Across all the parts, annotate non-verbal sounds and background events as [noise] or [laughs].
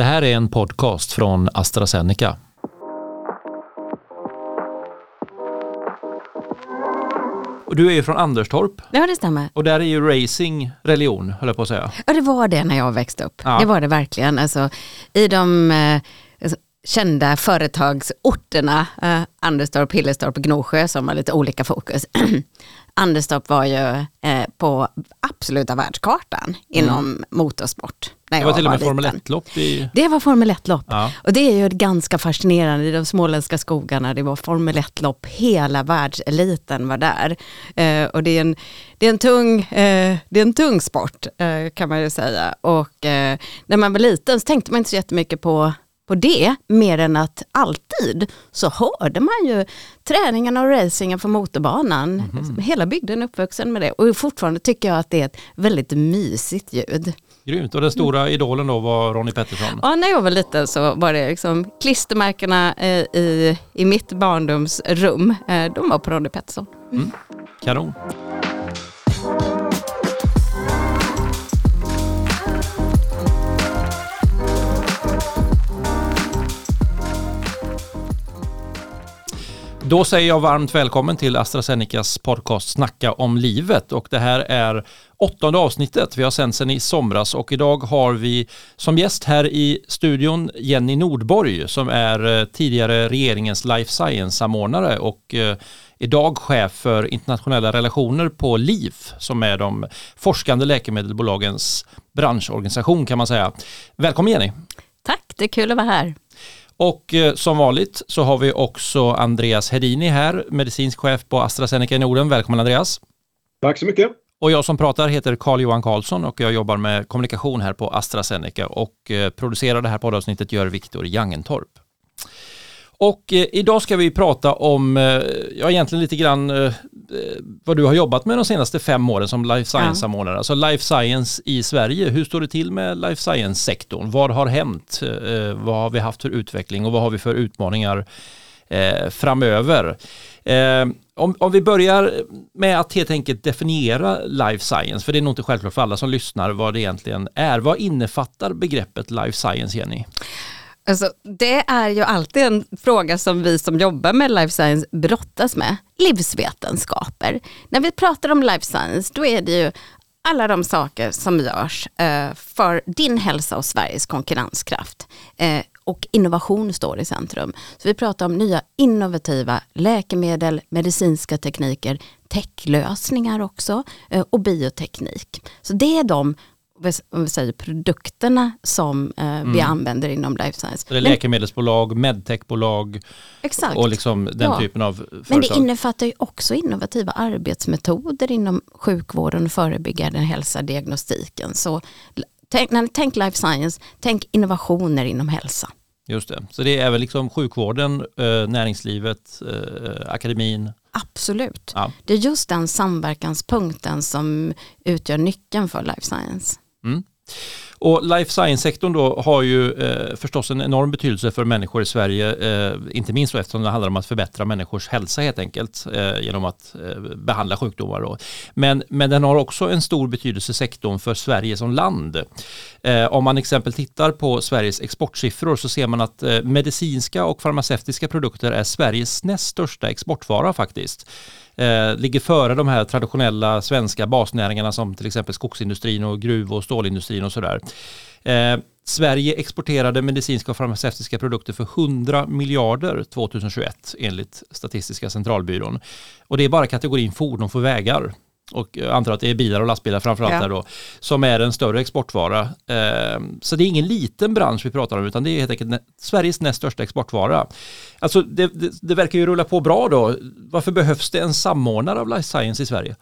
Det här är en podcast från AstraZeneca. Och du är ju från Anderstorp Ja, det stämmer. och där är ju racing religion, höll jag på att säga. Ja, det var det när jag växte upp. Ja. Det var det verkligen. Alltså, I de eh, kända företagsorterna, eh, Anderstorp, Hillerstorp och Gnosjö som har lite olika fokus. [clears throat] Anderstorp var ju eh, på absoluta världskartan inom motorsport. När Det jag var till och med Formel liten. 1-lopp i... Det var Formel 1-lopp. Ja. Och det är ju ganska fascinerande i de småländska skogarna. Det var Formel 1-lopp, hela världseliten var där. Eh, och det är, en, det, är en tung, eh, det är en tung sport eh, kan man ju säga. Och eh, när man var liten så tänkte man inte så jättemycket på på det, mer än att alltid så hörde man ju träningarna och racingen på motorbanan. Hela bygden är uppvuxen med det och fortfarande tycker jag att det är ett väldigt mysigt ljud. Grymt. Och den stora idolen då var Ronnie Pettersson. Ja, när jag var liten så var det liksom klistermärkena eh, i, i mitt barndomsrum. Eh, de var på Ronny Pettersson. Kanon. Då säger jag varmt välkommen till AstraZenecas podcast Snacka om livet och det här är åttonde avsnittet. Vi har sänt sedan i somras och idag har vi som gäst här i studion Jenny Nordborg som är eh, tidigare regeringens life science-samordnare och eh, idag chef för internationella relationer på LIF som är de forskande läkemedelsbolagens branschorganisation kan man säga. Välkommen Jenny! Tack, det är kul att vara här. Och eh, som vanligt så har vi också Andreas Hedini här, medicinsk chef på AstraZeneca i Norden. Välkommen Andreas! Tack så mycket. Och jag som pratar heter Carl-Johan Karlsson och jag jobbar med kommunikation här på AstraZeneca och eh, producerar det här poddavsnittet gör Viktor Jangentorp. Och eh, idag ska vi prata om, eh, ja egentligen lite grann eh, vad du har jobbat med de senaste fem åren som life science-samordnare. Alltså life science i Sverige. Hur står det till med life science-sektorn? Vad har hänt? Eh, vad har vi haft för utveckling och vad har vi för utmaningar eh, framöver? Eh, om, om vi börjar med att helt enkelt definiera life science, för det är nog inte självklart för alla som lyssnar vad det egentligen är. Vad innefattar begreppet life science, Jenny? Alltså, det är ju alltid en fråga som vi som jobbar med life science brottas med. Livsvetenskaper. När vi pratar om life science då är det ju alla de saker som görs eh, för din hälsa och Sveriges konkurrenskraft. Eh, och innovation står i centrum. Så vi pratar om nya innovativa läkemedel, medicinska tekniker, techlösningar också eh, och bioteknik. Så det är de om vi säger produkterna som eh, vi använder inom life science. Det är Men- läkemedelsbolag, medtechbolag Exakt. och liksom den Ja. typen av företag. Men det innefattar ju också innovativa arbetsmetoder inom sjukvården och förebyggande hälsa, diagnostiken. Så tänk, när ni life science, tänk innovationer inom hälsa. Just det. Så det är även liksom sjukvården, eh, näringslivet, eh, akademin. Absolut. Ja. Det är just den samverkanspunkten som utgör nyckeln för life science. Mm. Och life science-sektorn då har ju eh, förstås en enorm betydelse för människor i Sverige, eh, inte minst då eftersom det handlar om att förbättra människors hälsa helt enkelt eh, genom att eh, behandla sjukdomar. Då. Men, men den har också en stor betydelse sektorn för Sverige som land. Eh, om man exempel tittar på Sveriges exportsiffror så ser man att eh, medicinska och farmaceutiska produkter är Sveriges näst största exportvara faktiskt. Eh, ligger före de här traditionella svenska basnäringarna som till exempel skogsindustrin och gruv och stålindustrin och sådär. Eh, Sverige exporterade medicinska och farmaceutiska produkter för 100 miljarder 2021 enligt Statistiska centralbyrån. Och det är bara kategorin fordon för vägar. Och jag antar att det är bilar och lastbilar framförallt Ja. där då, som är en större exportvara. Eh, så det är ingen liten bransch vi pratar om, utan det är helt enkelt Sveriges näst största exportvara. Alltså det, det, det verkar ju rulla på bra då. Varför behövs det en samordnare av life science i Sverige?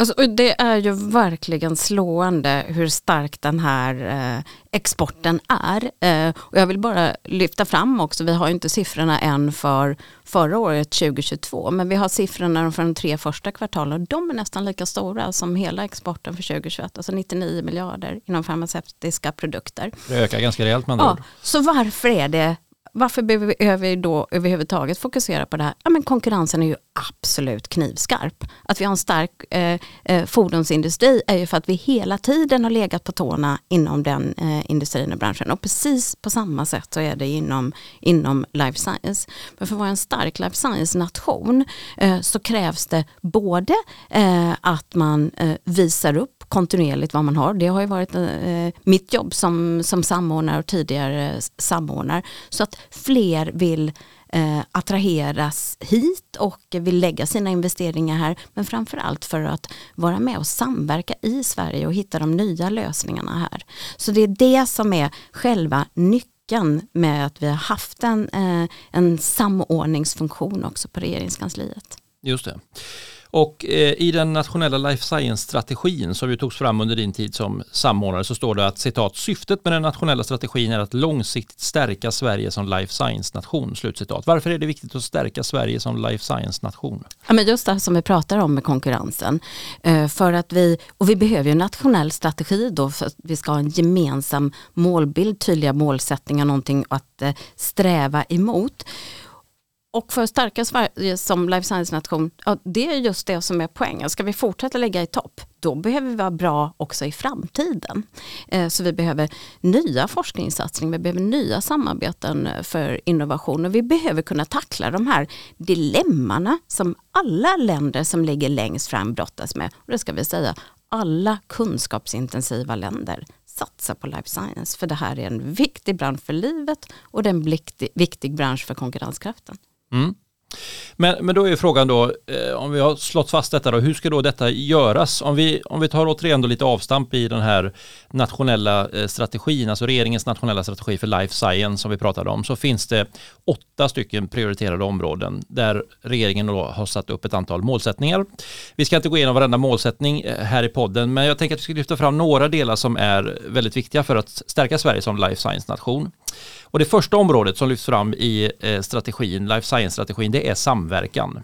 Alltså, det är ju verkligen slående hur stark den här eh, exporten är. Eh, och jag vill bara lyfta fram också, vi har ju inte siffrorna än för förra året 2022, men vi har siffrorna för de tre första kvartalen och de är nästan lika stora som hela exporten för 2021, alltså 99 miljarder inom farmaceutiska produkter. Det ökar ganska rejält med andra Ja, ord. så varför är det varför behöver vi då överhuvudtaget fokusera på det här? Ja, men konkurrensen är ju absolut knivskarp. Att vi har en stark eh, eh, fordonsindustri är ju för att vi hela tiden har legat på tårna inom den eh, industrin och branschen. Och precis på samma sätt så är det inom, inom life science. Men för att vara en stark life science-nation eh, så krävs det både eh, att man eh, visar upp kontinuerligt vad man har. Det har ju varit eh, mitt jobb som, som samordnare och tidigare samordnare. Så att fler vill eh, attraheras hit och vill lägga sina investeringar här. Men framförallt för att vara med och samverka i Sverige och hitta de nya lösningarna här. Så det är det som är själva nyckeln med att vi har haft en, eh, en samordningsfunktion också på regeringskansliet. Just det. Och eh, i den nationella life science-strategin som ju togs fram under din tid som samordnare så står det att citat syftet med den nationella strategin är att långsiktigt stärka Sverige som life science-nation. Slutcitat. Varför är det viktigt att stärka Sverige som life science-nation? Ja, men just det som vi pratar om med konkurrensen. Eh, för att vi, och vi behöver ju en nationell strategi då för att vi ska ha en gemensam målbild, tydliga målsättningar, någonting att eh, sträva emot. Och för att stärka Sverige som life science-nation, ja, det är just det som är poängen. Ska vi fortsätta ligga i topp, då behöver vi vara bra också i framtiden. Eh, så vi behöver nya forskningssatsningar, vi behöver nya samarbeten för innovation och vi behöver kunna tackla de här dilemmana som alla länder som ligger längst fram brottas med. Och det ska vi säga, alla kunskapsintensiva länder satsar på life science. För det här är en viktig bransch för livet och det är en viktig bransch för konkurrenskraften. Mm. Men, men då är frågan då, eh, om vi har slått fast detta då, hur ska då detta göras? Om vi, om vi tar återigen då lite avstamp i den här nationella eh, strategin, alltså regeringens nationella strategi för life science som vi pratade om, så finns det åtta stycken prioriterade områden där regeringen då har satt upp ett antal målsättningar. Vi ska inte gå igenom varenda målsättning eh, här i podden, men jag tänker att vi ska lyfta fram några delar som är väldigt viktiga för att stärka Sverige som life science-nation. Och det första området som lyfts fram i eh, strategin, life science-strategin, det är samverkan.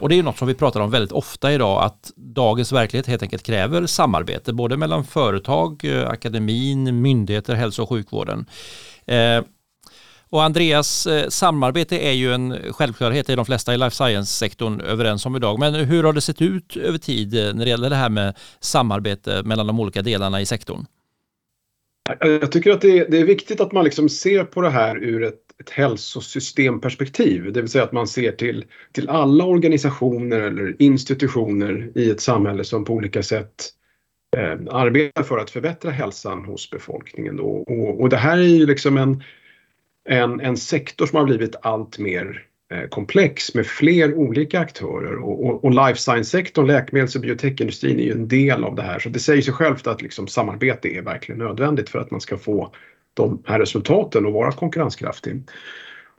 Och det är något som vi pratar om väldigt ofta idag, att dagens verklighet helt enkelt kräver samarbete, både mellan företag, eh, akademin, myndigheter, hälso och sjukvården. Eh, och Andreas, eh, samarbete är ju en självklarhet, det är de flesta i life science-sektorn överens om idag. Men hur har det sett ut över tid eh, när det gäller det här med samarbete mellan de olika delarna i sektorn? Jag tycker att det är, det är, viktigt att man liksom ser på det här ur ett, ett hälsosystemperspektiv. Det vill säga att man ser till, till alla organisationer eller institutioner i ett samhälle som på olika sätt Eh, arbetar för att förbättra hälsan hos befolkningen. Och, och, och det här är ju liksom en, en, en sektor som har blivit allt mer eh, komplex med fler olika aktörer och, och, och life science-sektorn, läkemedels och biotechindustrin är ju en del av det här. Så det säger sig självt att liksom samarbete är verkligen nödvändigt för att man ska få de här resultaten och vara konkurrenskraftig.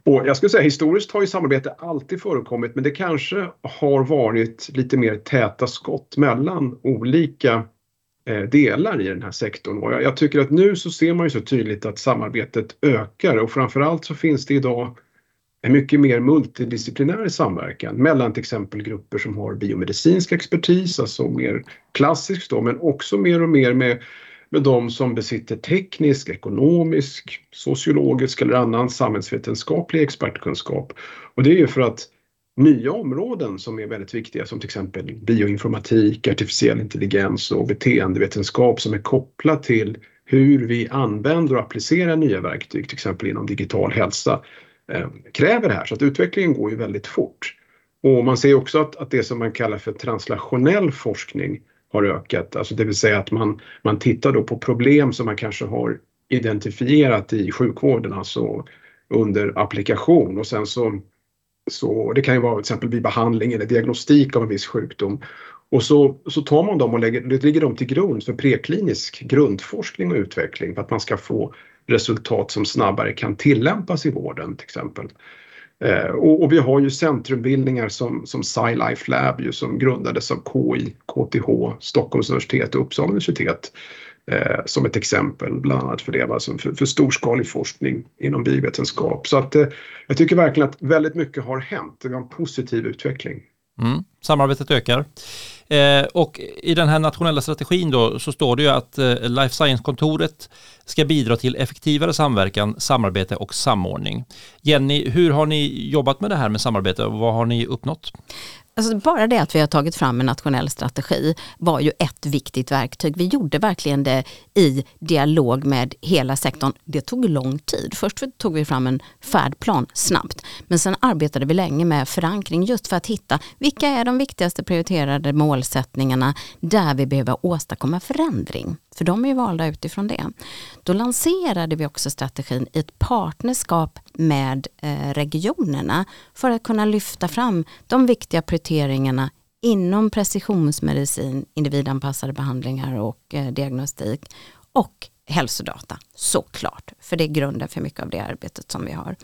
Och jag skulle säga historiskt har ju samarbete alltid förekommit men det kanske har varit lite mer täta skott mellan olika Eh, delar i den här sektorn. Och jag, tycker att nu så ser man ju så tydligt att samarbetet ökar och framförallt så finns det idag en mycket mer multidisciplinär samverkan mellan till exempel grupper som har biomedicinsk expertis, alltså mer klassiskt då, men också mer och mer med, med de som besitter teknisk, ekonomisk, sociologisk eller annan samhällsvetenskaplig expertkunskap. Och det är ju för att nya områden som är väldigt viktiga som till exempel bioinformatik, artificiell intelligens och beteendevetenskap som är kopplat till hur vi använder och applicerar nya verktyg, till exempel inom digital hälsa, eh, kräver det här. Så att utvecklingen går ju väldigt fort. Och man ser också att, att det som man kallar för translationell forskning har ökat. Alltså det vill säga att man, man tittar då på problem som man kanske har identifierat i sjukvården, alltså under applikation och sen så, så det kan ju vara till exempel vid behandling eller diagnostik av en viss sjukdom. Och så, så tar man dem och lägger, lägger dem till grund för preklinisk grundforskning och utveckling för att man ska få resultat som snabbare kan tillämpas i vården till exempel. Eh, och, och, vi har ju centrumbildningar som, som SciLife Lab ju, som grundades av KI, KTH, Stockholms universitet och Uppsala universitet eh, som ett exempel bland annat för det, alltså för, för storskalig forskning inom biovetenskap. Så att eh, jag tycker verkligen att väldigt mycket har hänt. Vi har en positiv utveckling. Mm, samarbetet ökar. Eh, och i den här nationella strategin då så står det ju att eh, Life Science-kontoret ska bidra till effektivare samverkan, samarbete och samordning. Jenny, hur har ni jobbat med det här med samarbete och vad har ni uppnått? Alltså bara det att vi har tagit fram en nationell strategi var ju ett viktigt verktyg. Vi gjorde verkligen det i dialog med hela sektorn. Det tog lång tid. Först tog vi fram en färdplan snabbt. Men sen arbetade vi länge med förankring just för att hitta vilka är de viktigaste prioriterade målen målsättningarna där vi behöver åstadkomma förändring. För de är ju valda utifrån det. Då lanserade vi också strategin i ett partnerskap med eh, regionerna för att kunna lyfta fram de viktiga prioriteringarna inom precisionsmedicin, individanpassade behandlingar och eh, diagnostik och hälsodata såklart, för det är grunden för mycket av det arbetet som vi har.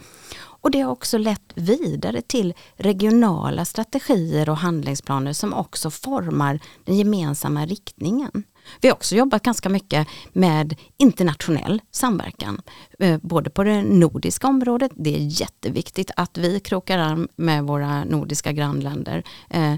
Och det har också lett vidare till regionala strategier och handlingsplaner som också formar den gemensamma riktningen. Vi har också jobbat ganska mycket med internationell samverkan. Eh, både på det nordiska området, det är jätteviktigt att vi krokar arm med våra nordiska grannländer. Eh,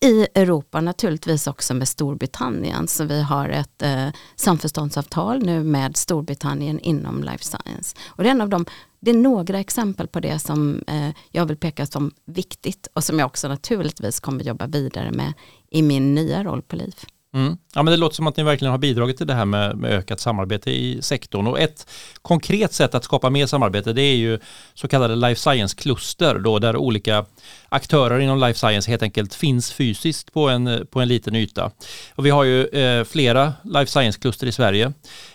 I Europa naturligtvis också med Storbritannien, så vi har ett eh, samförståndsavtal nu med Storbritannien inom life science. Och det är en av de det är några exempel på det som jag vill peka som viktigt och som jag också naturligtvis kommer jobba vidare med i min nya roll på LIF. Mm. Ja, men det låter som att ni verkligen har bidragit till det här med, med, ökat samarbete i sektorn. Och ett konkret sätt att skapa mer samarbete det är ju så kallade life science-kluster där olika aktörer inom life science helt enkelt finns fysiskt på en, på en liten yta. Och vi har ju eh, flera life science-kluster i Sverige.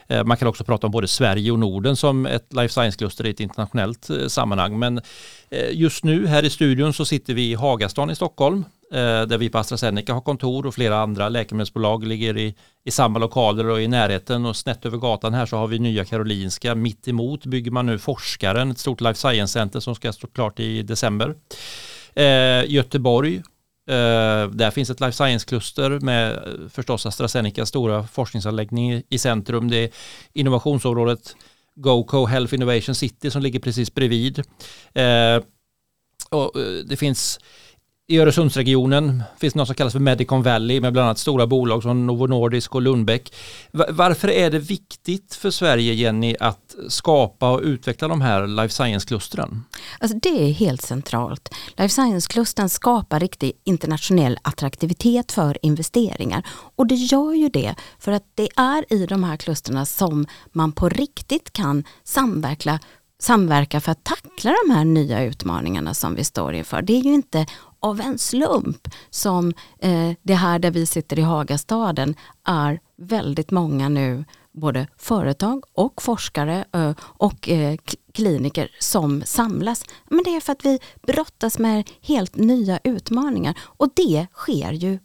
Eh, man kan också prata om både Sverige och Norden som ett life science-kluster i ett internationellt eh, sammanhang. Men eh, just nu här i studion så sitter vi i Hagastan i Stockholm Eh, där vi på AstraZeneca har kontor och flera andra läkemedelsbolag ligger i, i samma lokaler och i närheten och snett över gatan här så har vi Nya Karolinska. Mitt emot bygger man nu Forskaren, ett stort life science-center som ska stå klart i december. Eh, Göteborg eh, där finns ett life science-kluster med eh, förstås AstraZenecas stora forskningsanläggning i centrum. Det är innovationsområdet GoCo Health Innovation City som ligger precis bredvid. Eh, och, eh, det finns i Öresundsregionen finns det något som kallas för Medicon Valley med bland annat stora bolag som Novo Nordisk och Lundbeck. Varför är det viktigt för Sverige, Jenny, att skapa och utveckla de här life science-klustren? Alltså det är helt centralt. Life science-klustren skapar riktig internationell attraktivitet för investeringar. Och det gör ju det för att det är i de här klustren som man på riktigt kan samverka samverka för att tackla de här nya utmaningarna som vi står inför. Det är ju inte av en slump som eh, det här där vi sitter i Hagastaden är väldigt många nu både företag och forskare eh, och eh, kliniker som samlas. Men det är för att vi brottas med helt nya utmaningar och det sker ju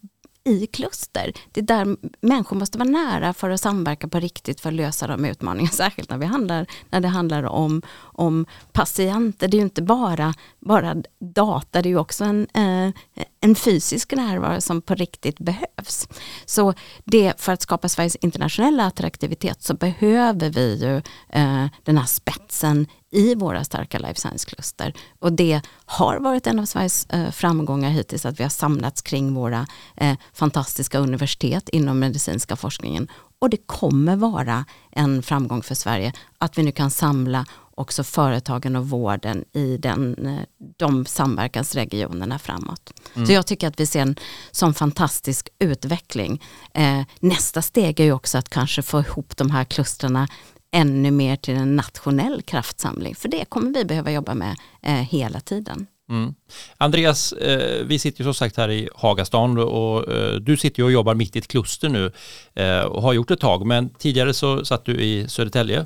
i kluster. Det är där människor måste vara nära för att samverka på riktigt för att lösa de utmaningarna. [laughs] Särskilt när, vi handlar, när det handlar om, om patienter. Det är ju inte bara, bara data, det är ju också en, eh, en fysisk närvaro som på riktigt behövs. Så det, för att skapa Sveriges internationella attraktivitet så behöver vi ju eh, den här spetsen i våra starka life science-kluster. Och det har varit en av Sveriges eh, framgångar hittills att vi har samlats kring våra eh, fantastiska universitet inom medicinska forskningen. Och det kommer vara en framgång för Sverige att vi nu kan samla också företagen och vården i den, eh, de samverkansregionerna framåt. Mm. Så jag tycker att vi ser en sån fantastisk utveckling. Eh, nästa steg är ju också att kanske få ihop de här klusterna ännu mer till en nationell kraftsamling. För det kommer vi behöva jobba med eh, hela tiden. Mm. Andreas, eh, vi sitter ju som sagt här i Hagastan och eh, du sitter ju och jobbar mitt i ett kluster nu eh, och har gjort ett tag. Men tidigare så satt du i Södertälje.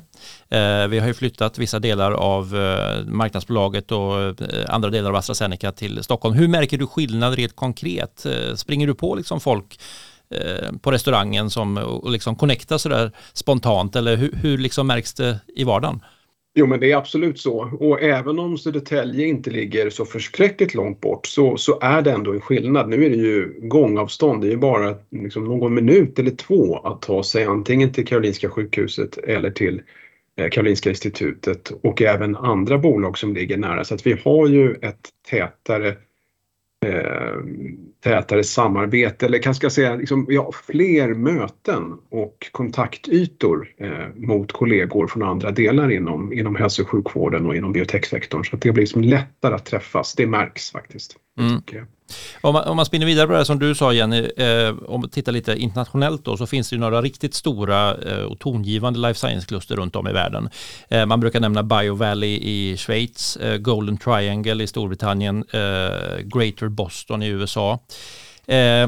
Eh, vi har ju flyttat vissa delar av eh, marknadsbolaget och eh, andra delar av AstraZeneca till Stockholm. Hur märker du skillnad rent konkret? Eh, springer du på liksom folk Eh, på restaurangen som, och liksom connectar sådär spontant eller hur, hur liksom märks det i vardagen? Jo, men det är absolut så. Och även om Södertälje inte ligger så förskräckligt långt bort så, så är det ändå en skillnad. Nu är det ju gångavstånd. Det är ju bara liksom någon minut eller två att ta sig antingen till Karolinska sjukhuset eller till eh, Karolinska institutet och även andra bolag som ligger nära. Så att vi har ju ett tätare, eh, tätare samarbete eller kanske ska säga liksom, ja, fler möten och kontaktytor eh, mot kollegor från andra delar inom, inom hälso och sjukvården och inom biotechsektorn. Så att det blir liksom lättare att träffas, det märks faktiskt. Mm. Om man, om man spinner vidare på det som du sa Jenny, eh, om man tittar lite internationellt då, så finns det ju några riktigt stora eh, och tongivande life science-kluster runt om i världen. Eh, man brukar nämna BioValley i Schweiz, eh, Golden Triangle i Storbritannien, eh, Greater Boston i USA. Eh,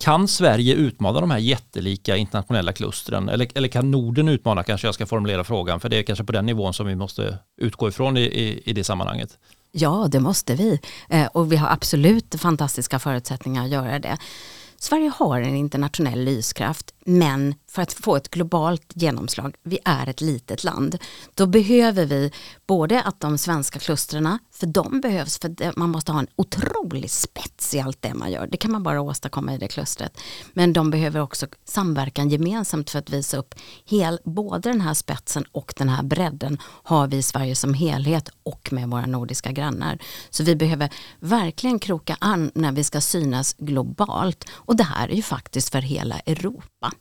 kan Sverige utmana de här jättelika internationella klustren? Eller, eller kan Norden utmana, kanske jag ska formulera frågan, för det är kanske på den nivån som vi måste utgå ifrån i, i, i det sammanhanget. Ja, det måste vi. Eh, och vi har absolut fantastiska förutsättningar att göra det. Sverige har en internationell lyskraft men för att få ett globalt genomslag, vi är ett litet land, då behöver vi både att de svenska klustren, för de behövs för man måste ha en otrolig spets i allt det man gör. Det kan man bara åstadkomma i det klustret. Men de behöver också samverkan gemensamt för att visa upp hel, både den här spetsen och den här bredden har vi i Sverige som helhet och med våra nordiska grannar. Så vi behöver verkligen kroka an när vi ska synas globalt och det här är ju faktiskt för hela Europa.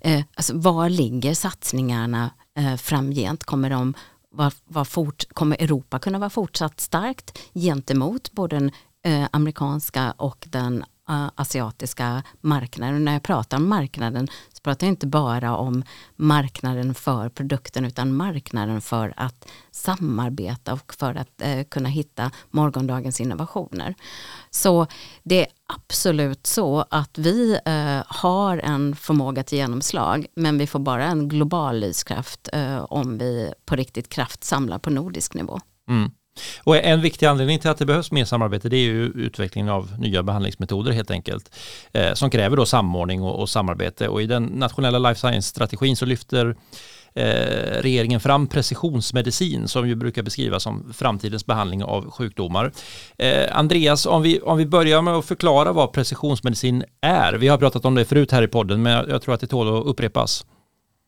Eh, alltså, var ligger satsningarna eh, framgent? Kommer, de, var, var fort, kommer Europa kunna vara fortsatt starkt gentemot både den eh, amerikanska och den Eh, asiatiska marknaden. När jag pratar om marknaden så pratar jag inte bara om marknaden för produkten utan marknaden för att samarbeta och för att eh, kunna hitta morgondagens innovationer. Så det är absolut så att vi eh, har en förmåga till genomslag men vi får bara en global lyskraft eh, om vi på riktigt kraftsamlar på nordisk nivå. Mm. Och en viktig anledning till att det behövs mer samarbete det är ju utvecklingen av nya behandlingsmetoder helt enkelt. Eh, som kräver då samordning och, och, samarbete och i den nationella life science-strategin så lyfter eh, regeringen fram precisionsmedicin som ju brukar beskrivas som framtidens behandling av sjukdomar. Eh, Andreas, om vi, om vi börjar med att förklara vad precisionsmedicin är. Vi har pratat om det förut här i podden men jag, jag tror att det tål att upprepas.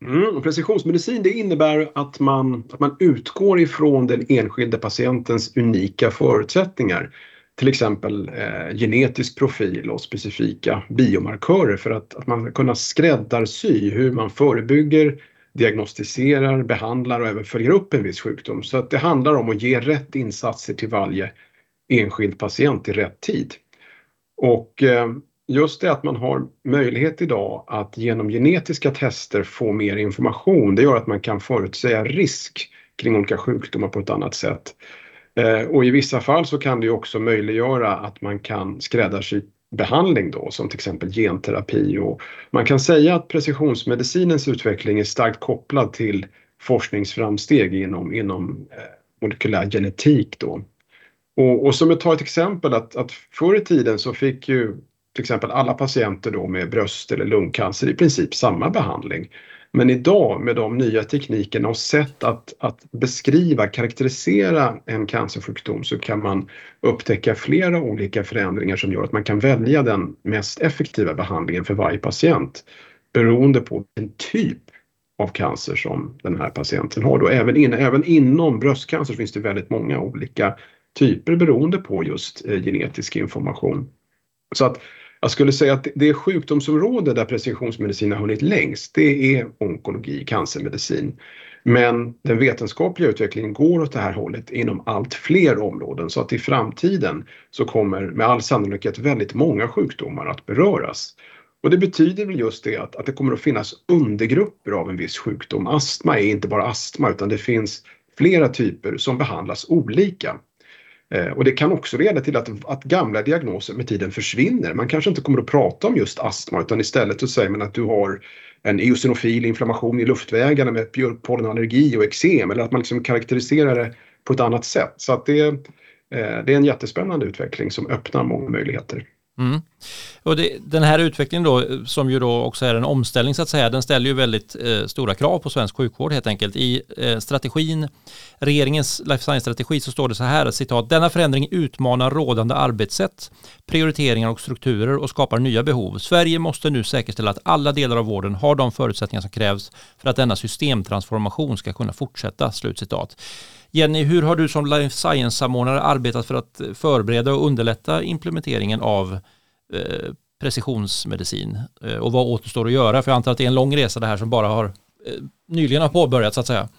Mm, precisionsmedicin det innebär att man, att man utgår ifrån den enskilde patientens unika förutsättningar. Till exempel eh, genetisk profil och specifika biomarkörer för att, att man ska kunna skräddarsy hur man förebygger, diagnostiserar, behandlar och även följer upp en viss sjukdom. Så att det handlar om att ge rätt insatser till varje enskild patient i rätt tid. Och eh, just det att man har möjlighet idag att genom genetiska tester få mer information, det gör att man kan förutsäga risk kring olika sjukdomar på ett annat sätt. Eh, och i vissa fall så kan det också möjliggöra att man kan skräddarsy behandling då, som till exempel genterapi. Och man kan säga att precisionsmedicinens utveckling är starkt kopplad till forskningsframsteg inom, inom eh, molekylär genetik. Då. Och, och som jag tar ett exempel att, att förr i tiden så fick ju till exempel alla patienter då med bröst eller lungcancer i princip samma behandling. Men idag med de nya teknikerna och sätt att, att beskriva, karaktärisera en cancersjukdom så kan man upptäcka flera olika förändringar som gör att man kan välja den mest effektiva behandlingen för varje patient beroende på vilken typ av cancer som den här patienten har. Då. Även, in, även inom bröstcancer finns det väldigt många olika typer beroende på just eh, genetisk information. Så att jag skulle säga att det sjukdomsområde där precisionsmedicin har hunnit längst, det är onkologi, cancermedicin. Men den vetenskapliga utvecklingen går åt det här hållet inom allt fler områden så att i framtiden så kommer med all sannolikhet väldigt många sjukdomar att beröras. Och det betyder väl just det att, att det kommer att finnas undergrupper av en viss sjukdom. Astma är inte bara astma utan det finns flera typer som behandlas olika. Eh, och det kan också leda till att, att gamla diagnoser med tiden försvinner. Man kanske inte kommer att prata om just astma utan istället så säger man att du har en eosinofil inflammation i luftvägarna med björkpollenallergi och eksem eller att man liksom karaktäriserar det på ett annat sätt. Så att det, eh, det är en jättespännande utveckling som öppnar många möjligheter. Mm. Och det, den här utvecklingen då, som ju då också är en omställning så att säga, den ställer ju väldigt eh, stora krav på svensk sjukvård helt enkelt. I eh, strategin, regeringens life science-strategi så står det så här, citat, denna förändring utmanar rådande arbetssätt, prioriteringar och strukturer och skapar nya behov. Sverige måste nu säkerställa att alla delar av vården har de förutsättningar som krävs för att denna systemtransformation ska kunna fortsätta. Slutcitat. Jenny, hur har du som life science-samordnare arbetat för att förbereda och underlätta implementeringen av eh, precisionsmedicin eh, och vad återstår att göra? För jag antar att det är en lång resa det här som bara har eh, nyligen har påbörjats så att säga.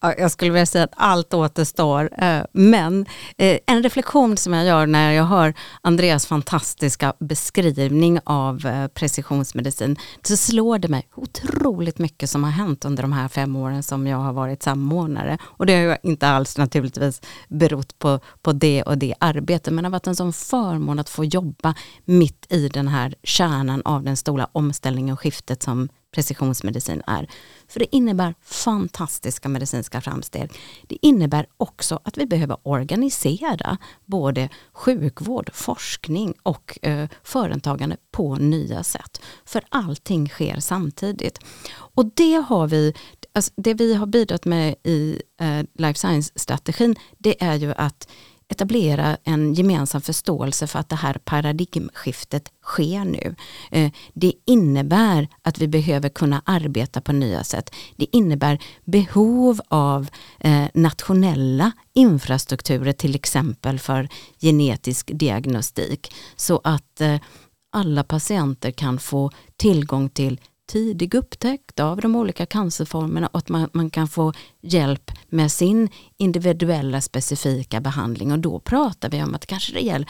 Jag skulle vilja säga att allt återstår, eh, men eh, en reflektion som jag gör när jag hör Andreas fantastiska beskrivning av eh, precisionsmedicin, så slår det mig otroligt mycket som har hänt under de här fem åren som jag har varit samordnare. Och det har ju inte alls naturligtvis berott på, på det och det arbetet, men det har varit en sån förmån att få jobba mitt i den här kärnan av den stora omställningen och skiftet som precisionsmedicin är. För det innebär fantastiska medicinska framsteg. Det innebär också att vi behöver organisera både sjukvård, forskning och eh, företagande på nya sätt. För allting sker samtidigt. Och det har vi alltså det vi har bidragit med i eh, life science-strategin, det är ju att etablera en gemensam förståelse för att det här paradigmskiftet sker nu. Eh, det innebär att vi behöver kunna arbeta på nya sätt. Det innebär behov av eh, nationella infrastrukturer till exempel för genetisk diagnostik så att eh, alla patienter kan få tillgång till tidig upptäckt av de olika cancerformerna och att man, man kan få hjälp med sin individuella specifika behandling. Och då pratar vi om att kanske det gäller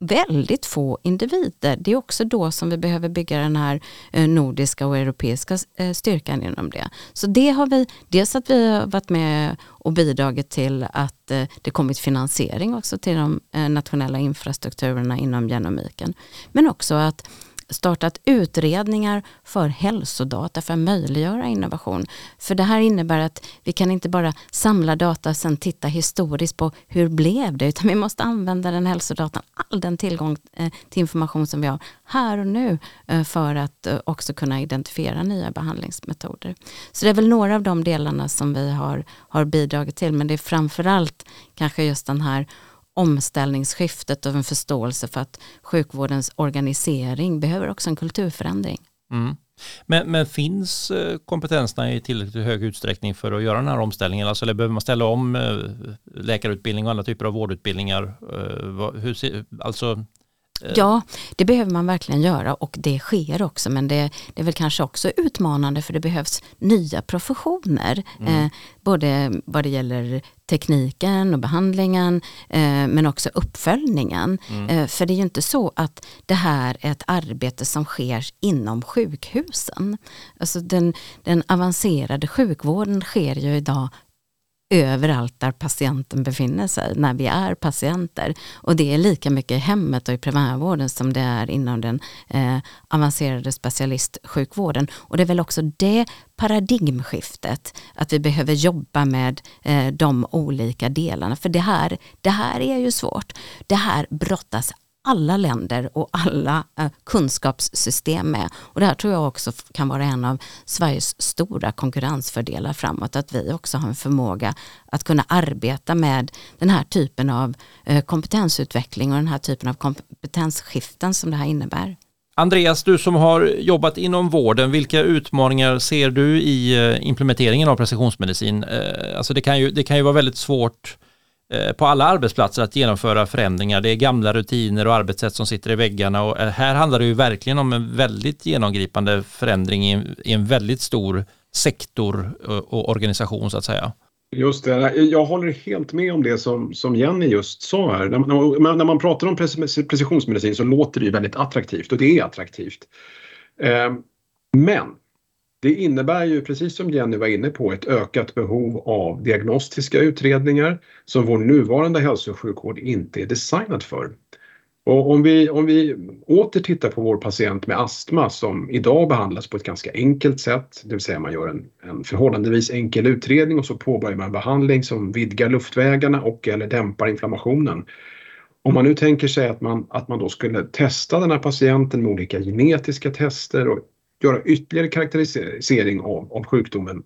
väldigt få individer. Det är också då som vi behöver bygga den här eh, nordiska och europeiska eh, styrkan inom det. Så det har vi, dels att vi har varit med och bidragit till att eh, det kommit finansiering också till de nationella infrastrukturerna inom genomiken. Men också att startat utredningar för hälsodata för att möjliggöra innovation. För det här innebär att vi kan inte bara samla data och sen titta historiskt på hur blev det, utan vi måste använda den hälsodatan, all den tillgång eh, till information som vi har här och nu eh, för att eh, också kunna identifiera nya behandlingsmetoder. Så det är väl några av de delarna som vi har, har bidragit till, men det är framförallt kanske just den här omställningsskiftet och en förståelse för att sjukvårdens organisering behöver också en kulturförändring. Mm. Men, men, finns eh, kompetenserna i tillräckligt hög utsträckning för att göra den här omställningen? Alltså, eller behöver man ställa om eh, läkarutbildning och andra typer av vårdutbildningar? Eh, hur, alltså, Ja, det behöver man verkligen göra och det sker också men det, det är väl kanske också utmanande för det behövs nya professioner. Mm. Eh, både vad det gäller tekniken och behandlingen eh, men också uppföljningen. Mm. Eh, för det är ju inte så att det här är ett arbete som sker inom sjukhusen. Alltså den, den avancerade sjukvården sker ju idag överallt där patienten befinner sig när vi är patienter. Och det är lika mycket i hemmet och i primärvården som det är inom den eh, avancerade specialistsjukvården. Och det är väl också det paradigmskiftet, att vi behöver jobba med eh, de olika delarna. För det här, det här är ju svårt. Det här brottas alla länder och alla eh, kunskapssystem med. Och det här tror jag också kan vara en av Sveriges stora konkurrensfördelar framåt, att vi också har en förmåga att kunna arbeta med den här typen av eh, kompetensutveckling och den här typen av kompetensskiften som det här innebär. Andreas, du som har jobbat inom vården, vilka utmaningar ser du i eh, implementeringen av precisionsmedicin? Alltså det kan ju, det kan ju vara väldigt svårt Eh, på alla arbetsplatser att genomföra förändringar. Det är gamla rutiner och arbetssätt som sitter i väggarna och eh, här handlar det ju verkligen om en väldigt genomgripande förändring i en, väldigt stor sektor och organisation så att säga. Just det, jag håller helt med om det som, som Jenny just sa här. När man, när man pratar om precisionsmedicin så låter det ju väldigt attraktivt och det är attraktivt. Eh, men det innebär ju, precis som Jenny var inne på, ett ökat behov av diagnostiska utredningar som vår nuvarande hälso och sjukvård inte är designad för. Och om vi, om vi åter tittar på vår patient med astma som idag behandlas på ett ganska enkelt sätt, det vill säga man gör en, en förhållandevis enkel utredning och så påbörjar man behandling som vidgar luftvägarna och eller dämpar inflammationen. Om man nu tänker sig att man, att man då skulle testa den här patienten med olika genetiska tester och göra ytterligare karaktärisering av, av sjukdomen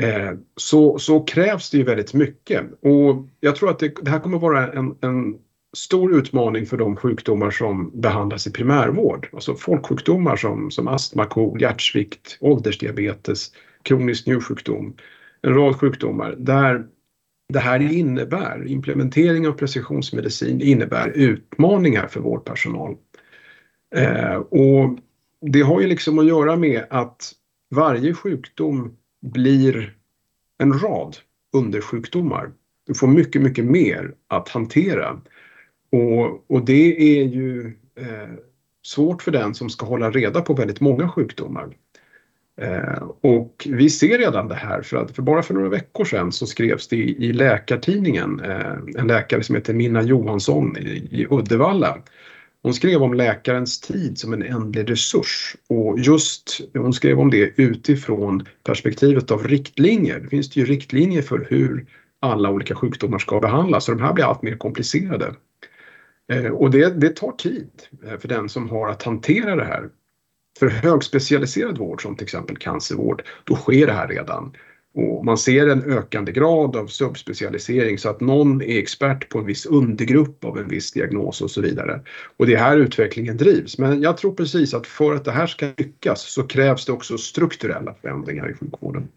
eh, så, så krävs det ju väldigt mycket. Och jag tror att det, det här kommer vara en, en stor utmaning för de sjukdomar som behandlas i primärvård. Alltså folksjukdomar som, som astma, KOL, hjärtsvikt, åldersdiabetes, kronisk njursjukdom, en rad sjukdomar där det här innebär, implementering av precisionsmedicin innebär utmaningar för vårdpersonal. Eh, och det har ju liksom att göra med att varje sjukdom blir en rad undersjukdomar. Du får mycket, mycket mer att hantera. Och, och det är ju eh, svårt för den som ska hålla reda på väldigt många sjukdomar. Eh, och vi ser redan det här för att för bara för några veckor sedan så skrevs det i, i Läkartidningen eh, en läkare som heter Minna Johansson i, i Uddevalla. Hon skrev om läkarens tid som en ändlig resurs och just hon skrev om det utifrån perspektivet av riktlinjer. Det finns det ju riktlinjer för hur alla olika sjukdomar ska behandlas så de här blir allt mer komplicerade. Eh, och det, det tar tid eh, för den som har att hantera det här. För högspecialiserad vård som till exempel cancervård, då sker det här redan. Och man ser en ökande grad av subspecialisering så att någon är expert på en viss undergrupp av en viss diagnos och så vidare. Och det är här utvecklingen drivs. Men jag tror precis att för att det här ska lyckas så krävs det också strukturella förändringar i sjukvården.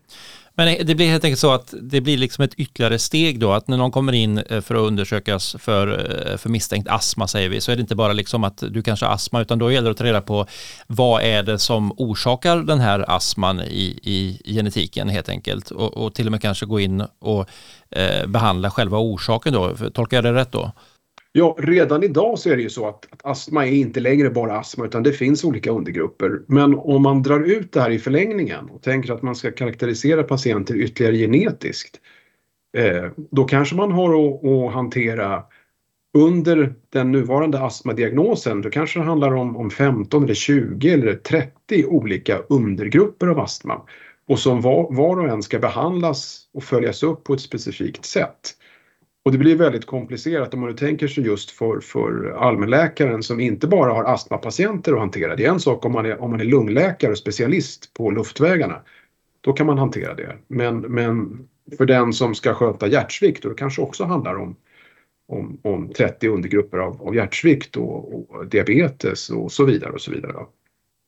Men det blir helt enkelt så att det blir liksom ett ytterligare steg då, att när någon kommer in eh, för att undersökas för, eh, för misstänkt astma säger vi, så är det inte bara liksom att du kanske har astma, utan då gäller det att ta reda på vad är det som orsakar den här astman i, i genetiken helt enkelt och, och till och med kanske gå in och eh, behandla själva orsaken då. Tolkar jag det rätt då? Ja, redan idag så är det ju så att, att, astma är inte längre bara astma utan det finns olika undergrupper. Men om man drar ut det här i förlängningen och tänker att man ska karaktärisera patienter ytterligare genetiskt. Eh, då kanske man har att, att, hantera under den nuvarande astmadiagnosen, då kanske det handlar om, om 15 eller 20 eller 30 olika undergrupper av astma. Och som var, var och en ska behandlas och följas upp på ett specifikt sätt. Och det blir väldigt komplicerat om man nu tänker sig just för, för allmänläkaren som inte bara har astmapatienter att hantera. Det är en sak om man är, om man är lungläkare och specialist på luftvägarna. Då kan man hantera det. Men, men för den som ska sköta hjärtsvikt, och det kanske också handlar om, om, om 30 undergrupper av, av hjärtsvikt och, och, diabetes och så vidare och så vidare.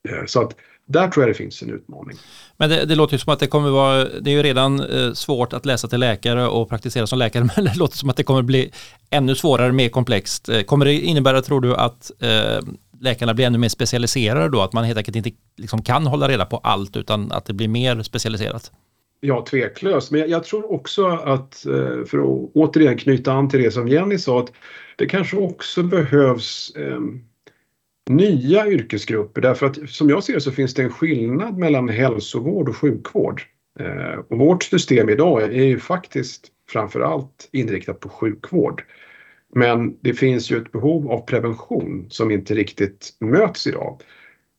Eh, så att där tror jag det finns en utmaning. Men det, det, låter ju som att det kommer vara, det är ju redan eh, svårt att läsa till läkare och praktisera som läkare, [laughs] men det låter som att det kommer bli ännu svårare, mer komplext. Eh, kommer det innebära, tror du, att läkarna blir ännu mer specialiserade då? Att man helt enkelt inte liksom kan hålla reda på allt utan att det blir mer specialiserat? Ja, tveklöst. Men jag, jag, tror också att, för att återigen knyta an till det som Jenny sa, att det kanske också behövs eh, nya yrkesgrupper därför att som jag ser det så finns det en skillnad mellan hälsovård och sjukvård. Eh, och vårt system idag är ju faktiskt framförallt inriktat på sjukvård. Men det finns ju ett behov av prevention som inte riktigt möts idag.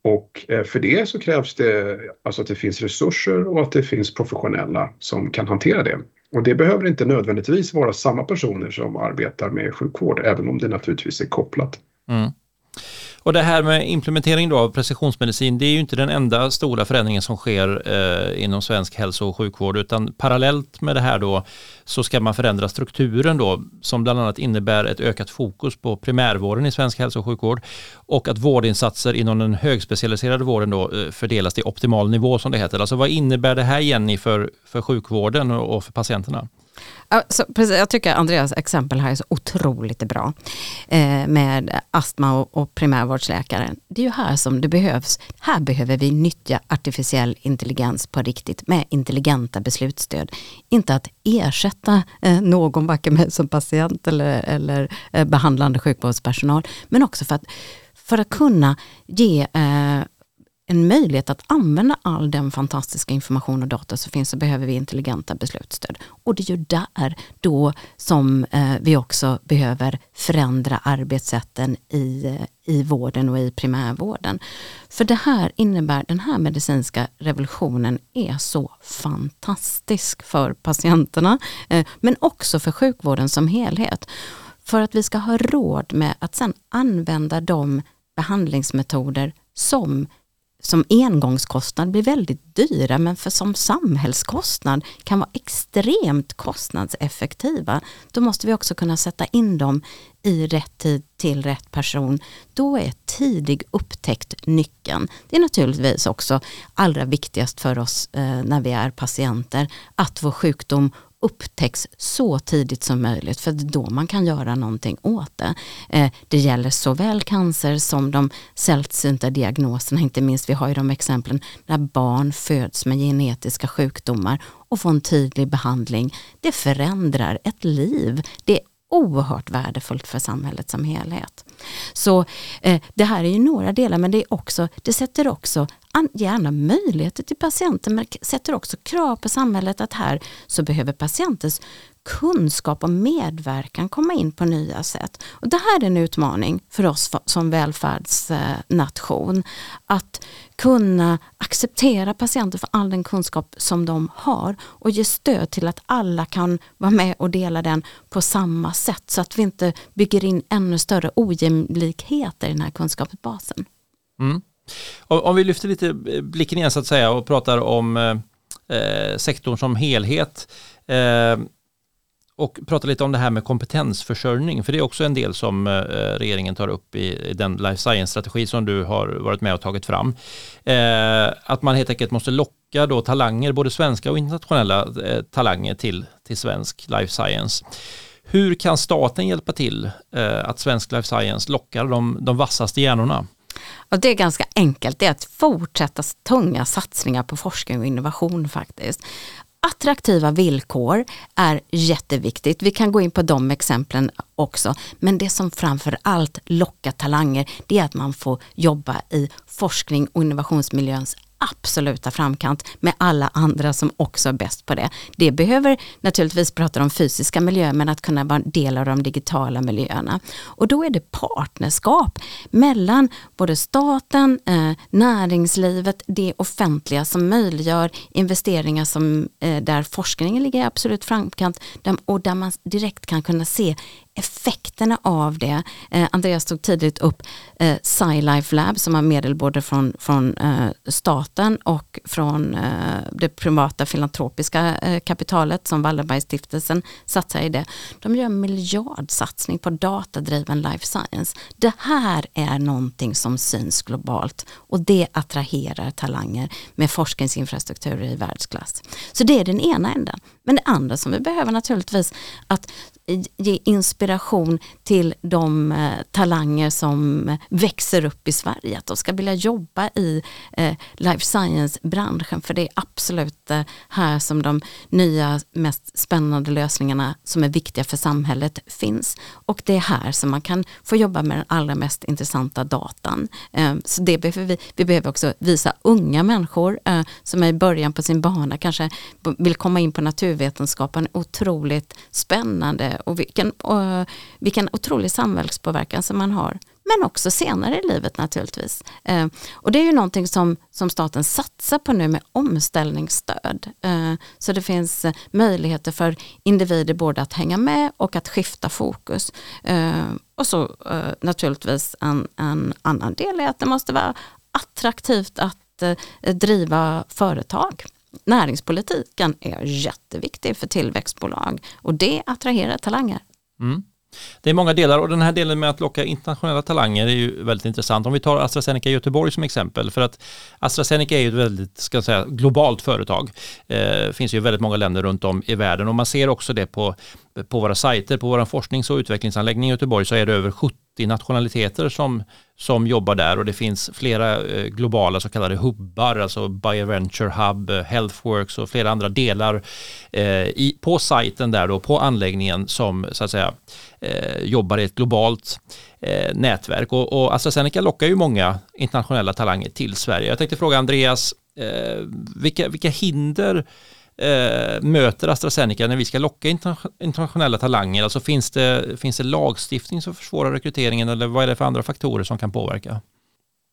Och eh, för det så krävs det alltså att det finns resurser och att det finns professionella som kan hantera det. Och det behöver inte nödvändigtvis vara samma personer som arbetar med sjukvård, även om det naturligtvis är kopplat. Mm. Och det här med implementering då av precisionsmedicin, det är ju inte den enda stora förändringen som sker eh, inom svensk hälso och sjukvård, utan parallellt med det här då så ska man förändra strukturen då, som bland annat innebär ett ökat fokus på primärvården i svensk hälso och sjukvård och att vårdinsatser inom den högspecialiserade vården då eh, fördelas till optimal nivå som det heter. Alltså vad innebär det här Jenny för, för sjukvården och för patienterna? Alltså, precis, jag tycker Andreas exempel här är så otroligt bra eh, med astma och, och primärvårdsläkaren. Det är ju här som det behövs. Här behöver vi nyttja artificiell intelligens på riktigt med intelligenta beslutsstöd. Inte att ersätta eh, någon, varken som patient eller, eller eh, behandlande sjukvårdspersonal, men också för att, för att kunna ge eh, en möjlighet att använda all den fantastiska information och data som finns så behöver vi intelligenta beslutsstöd. Och det är ju där då som eh, vi också behöver förändra arbetssätten i, eh, i vården och i primärvården. För det här innebär, den här medicinska revolutionen är så fantastisk för patienterna eh, men också för sjukvården som helhet. För att vi ska ha råd med att sedan använda de behandlingsmetoder som som engångskostnad blir väldigt dyra men för som samhällskostnad kan vara extremt kostnadseffektiva. Då måste vi också kunna sätta in dem i rätt tid till rätt person. Då är tidig upptäckt nyckeln. Det är naturligtvis också allra viktigast för oss eh, när vi är patienter att vår sjukdom upptäcks så tidigt som möjligt för då man kan göra någonting åt det. Eh, det gäller såväl cancer som de sällsynta diagnoserna, inte minst vi har ju de exemplen när barn föds med genetiska sjukdomar och får en tydlig behandling. Det förändrar ett liv. Det är oerhört värdefullt för samhället som helhet. Så eh, det här är ju några delar men det, är också, det sätter också gärna möjligheter till patienten men sätter också krav på samhället att här så behöver patientens kunskap och medverkan komma in på nya sätt. Och det här är en utmaning för oss som välfärdsnation. Att kunna acceptera patienter för all den kunskap som de har och ge stöd till att alla kan vara med och dela den på samma sätt så att vi inte bygger in ännu större ojämlikheter i den här kunskapsbasen. Mm. Om vi lyfter lite blicken igen så att säga och pratar om eh, eh sektorn som helhet. Eh, och prata lite om det här med kompetensförsörjning, för det är också en del som eh, regeringen tar upp i den life science-strategi som du har varit med och tagit fram. Eh, att man helt enkelt måste locka då talanger, både svenska och internationella eh, talanger till, till svensk life science. Hur kan staten hjälpa till att svensk life science lockar de, de vassaste hjärnorna? Och det är ganska enkelt, det är att fortsätta tunga satsningar på forskning och innovation faktiskt attraktiva villkor är jätteviktigt. Vi kan gå in på de exemplen också. Men det som framför allt lockar talanger det är att man får jobba i forskning och innovationsmiljöns absoluta framkant med alla andra som också är bäst på det. Det behöver naturligtvis prata om fysiska miljöer men att kunna vara en del av de digitala miljöerna. Och då är det partnerskap mellan både staten, eh, näringslivet, det offentliga som möjliggör investeringar som, eh, där forskningen ligger i absolut framkant och där man direkt kan kunna se effekterna av det. Eh, Andreas tog tidigt upp eh, SciLife Lab som har medel både från, från eh, staten och från eh, det privata filantropiska eh, kapitalet som Wallenbergstiftelsen satsar i det. De gör en miljardsatsning på datadriven life science. Det här är någonting som syns globalt och det attraherar talanger med forskningsinfrastrukturer i världsklass. Så det är den ena änden. Men det andra som vi behöver naturligtvis att ge inspiration till de eh, talanger som växer upp i Sverige. Att de ska vilja jobba i eh, life science-branschen för det är absolut eh, här som de nya mest spännande lösningarna som är viktiga för samhället finns. Och det är här som man kan få jobba med den allra mest intressanta datan. Så det behöver vi, vi behöver också visa unga människor som är i början på sin bana, kanske vill komma in på naturvetenskapen, otroligt spännande Eh, och vilken, och vilken otrolig samhällspåverkan som man har. Men också senare i livet naturligtvis. Eh, och det är ju någonting som, som staten satsar på nu med omställningsstöd. Eh, så det finns möjligheter för individer både att hänga med och att skifta fokus. Och så naturligtvis en, en annan del är att det måste vara attraktivt att driva företag näringspolitiken är jätteviktig för tillväxtbolag och det attraherar talanger. Mm. Det är många delar och den här delen med att locka internationella talanger är ju väldigt intressant. Om vi tar AstraZeneca Göteborg som exempel, för att AstraZeneca är ju ett väldigt ska jag säga, globalt företag. Det eh, finns ju väldigt många länder runt om i världen och man ser också det på, på våra sajter, på vår forsknings och utvecklingsanläggning i Göteborg så är det över 70 nationaliteter som, som jobbar där och det finns flera eh, globala så kallade hubbar, alltså Bioventure Hub, eh, Healthworks och flera andra delar eh, i, på sajten där då, på anläggningen som så att säga eh, jobbar i ett globalt eh, nätverk och, och AstraZeneca lockar ju många internationella talanger till Sverige. Jag tänkte fråga Andreas, eh, vilka, vilka hinder eh, möter AstraZeneca när vi ska locka internationella talanger? Alltså finns det, finns det lagstiftning som försvårar rekryteringen eller vad är det för andra faktorer som kan påverka?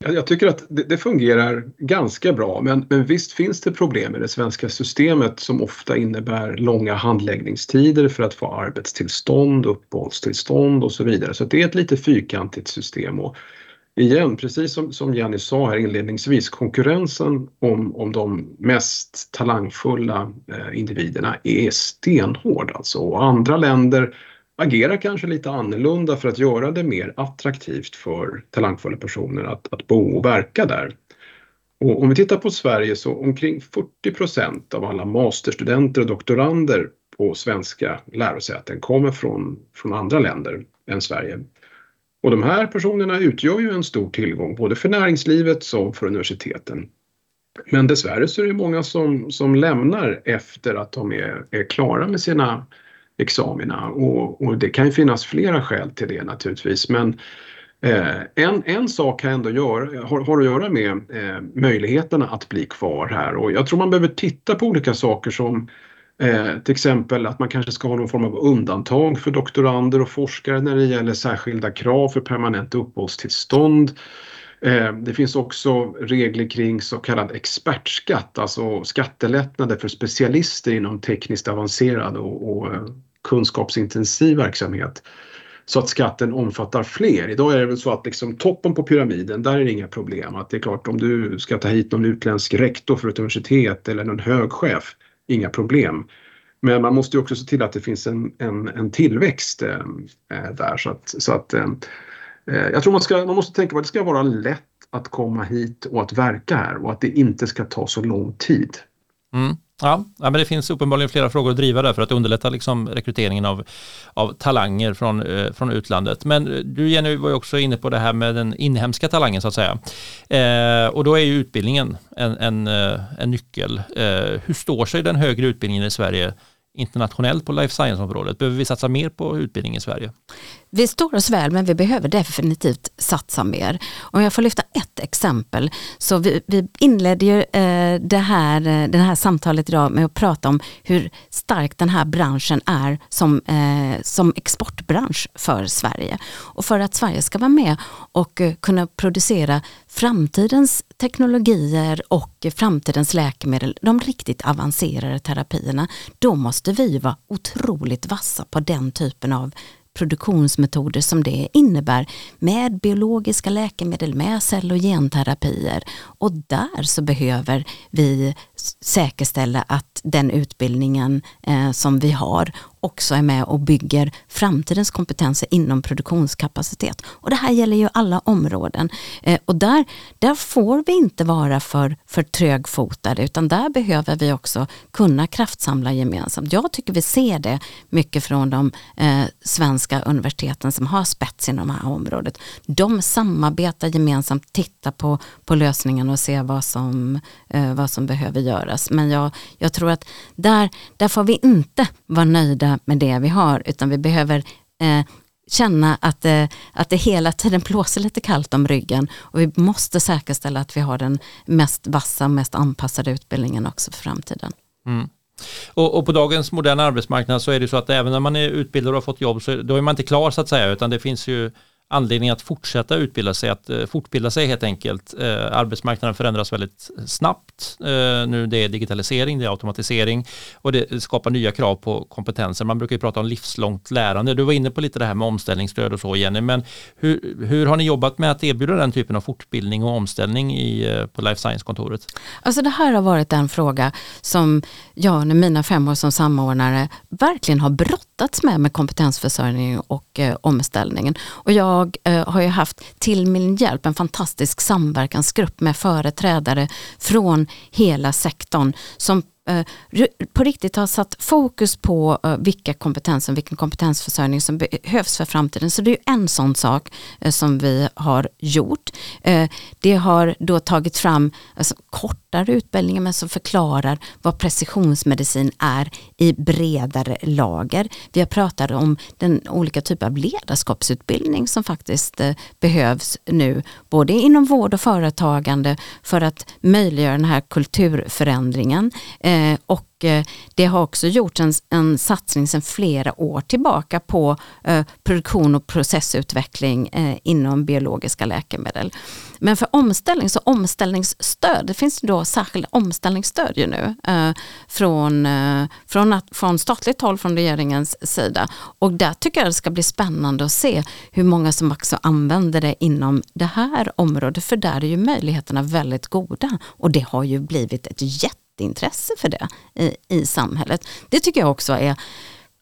Jag tycker att det, fungerar ganska bra men, men visst finns det problem i det svenska systemet som ofta innebär långa handläggningstider för att få arbetstillstånd, uppehållstillstånd och så vidare. Så det är ett lite fyrkantigt system. Och igen, precis som, som Jenny sa här inledningsvis, konkurrensen om, om de mest talangfulla eh, individerna är stenhård alltså. Och andra länder agerar kanske lite annorlunda för att göra det mer attraktivt för talangfulla personer att, att bo och verka där. Och om vi tittar på Sverige så omkring 40 procent av alla masterstudenter och doktorander på svenska lärosäten kommer från, från andra länder än Sverige. Och de här personerna utgör ju en stor tillgång både för näringslivet som för universiteten. Men dessvärre så är det många som, som lämnar efter att de är, är klara med sina examina. Och, och, det kan ju finnas flera skäl till det naturligtvis. Men eh, en, en sak kan ändå göra, har, har att göra med eh, möjligheterna att bli kvar här. Och jag tror man behöver titta på olika saker som Eh, till exempel att man kanske ska ha någon form av undantag för doktorander och forskare när det gäller särskilda krav för permanent uppehållstillstånd. Eh, det finns också regler kring så kallad expertskatt, alltså skattelättnader för specialister inom tekniskt avancerad och, och eh, kunskapsintensiv verksamhet. Så att skatten omfattar fler. Idag är det väl så att liksom toppen på pyramiden, där är det inga problem. Att det är klart om du ska ta hit någon utländsk rektor för ett universitet eller någon högchef inga problem. Men man måste också se till att det finns en, en, en tillväxt eh, eh där. Så att, så att, eh, eh, jag tror man, ska, man måste tänka på att det ska vara lätt att komma hit och att verka här och att det inte ska ta så lång tid. Mm. Ja, men det finns uppenbarligen flera frågor att driva där för att underlätta liksom rekryteringen av, av talanger från, eh, från utlandet. Men eh, du Jenny var ju också inne på det här med den inhemska talangen så att säga. Eh, och då är ju utbildningen en, en, eh, en nyckel. Eh, hur står sig den högre utbildningen i Sverige internationellt på life science-området? Behöver vi satsa mer på utbildning i Sverige? Vi står oss väl men vi behöver definitivt satsa mer. Om jag får lyfta ett exempel. Så vi, vi inledde ju eh, det, här, eh, det här samtalet idag med att prata om hur stark den här branschen är som, eh, som exportbransch för Sverige. Och för att Sverige ska vara med och eh, kunna producera framtidens teknologier och framtidens läkemedel, de riktigt avancerade terapierna, då måste vi vara otroligt vassa på den typen av produktionsmetoder som det innebär med biologiska läkemedel, med cell och genterapier. Och där så behöver vi säkerställa att den utbildningen eh, som vi har också är med och bygger framtidens kompetenser inom produktionskapacitet. Och det här gäller ju alla områden. Eh, och där, där får vi inte vara för, för trögfotade utan där behöver vi också kunna kraftsamla gemensamt. Jag tycker vi ser det mycket från de eh, svenska universiteten som har spets inom det här området. De samarbetar gemensamt, tittar på, på lösningen och ser vad som, eh, vad som behöver göras. Men jag, jag tror att där, där får vi inte vara nöjda med det vi har utan vi behöver eh, känna att, eh, att det hela tiden blåser lite kallt om ryggen och vi måste säkerställa att vi har den mest vassa, mest anpassade utbildningen också för framtiden. Mm. Och, och, på dagens moderna arbetsmarknad så är det så att även när man är utbildad och har fått jobb så då är man inte klar så att säga utan det finns ju anledning att fortsätta utbilda sig, att eh, fortbilda sig helt enkelt. Eh, arbetsmarknaden förändras väldigt snabbt. Eh, nu det är digitalisering, det är automatisering och det skapar nya krav på kompetenser. Man brukar ju prata om livslångt lärande. Du var inne på lite det här med omställningsstöd och så Jenny, men hur, hur har ni jobbat med att erbjuda den typen av fortbildning och omställning i, på Life Science-kontoret? Alltså det här har varit en fråga som jag under mina fem år som samordnare verkligen har brottats med med kompetensförsörjning och omställningen. Och jag jag eh, har ju haft till min hjälp en fantastisk samverkansgrupp med företrädare från hela sektorn som eh, på riktigt har satt fokus på eh, vilka kompetenser, vilken kompetensförsörjning som behövs för framtiden. Så det är en sån sak som vi har gjort. Det har då tagit fram alltså, kortare utbildningar men som förklarar vad precisionsmedicin är i bredare lager. Vi har pratat om den olika typer av ledarskapsutbildning som faktiskt eh, behövs nu, både inom vård och företagande för att möjliggöra den här kulturförändringen eh, och och eh, det har också gjorts en, en satsning sedan flera år tillbaka på eh, produktion och processutveckling eh, inom biologiska läkemedel. Men för omställning, så omställningsstöd, det finns då särskilda omställningsstöd ju nu eh, från, eh, från, att, från statligt håll, från regeringens sida. Och där tycker jag det ska bli spännande att se hur många som också använder det inom det här området, för där är ju möjligheterna väldigt goda och det har ju blivit ett jätte intresse för det i, i samhället. Det tycker jag också är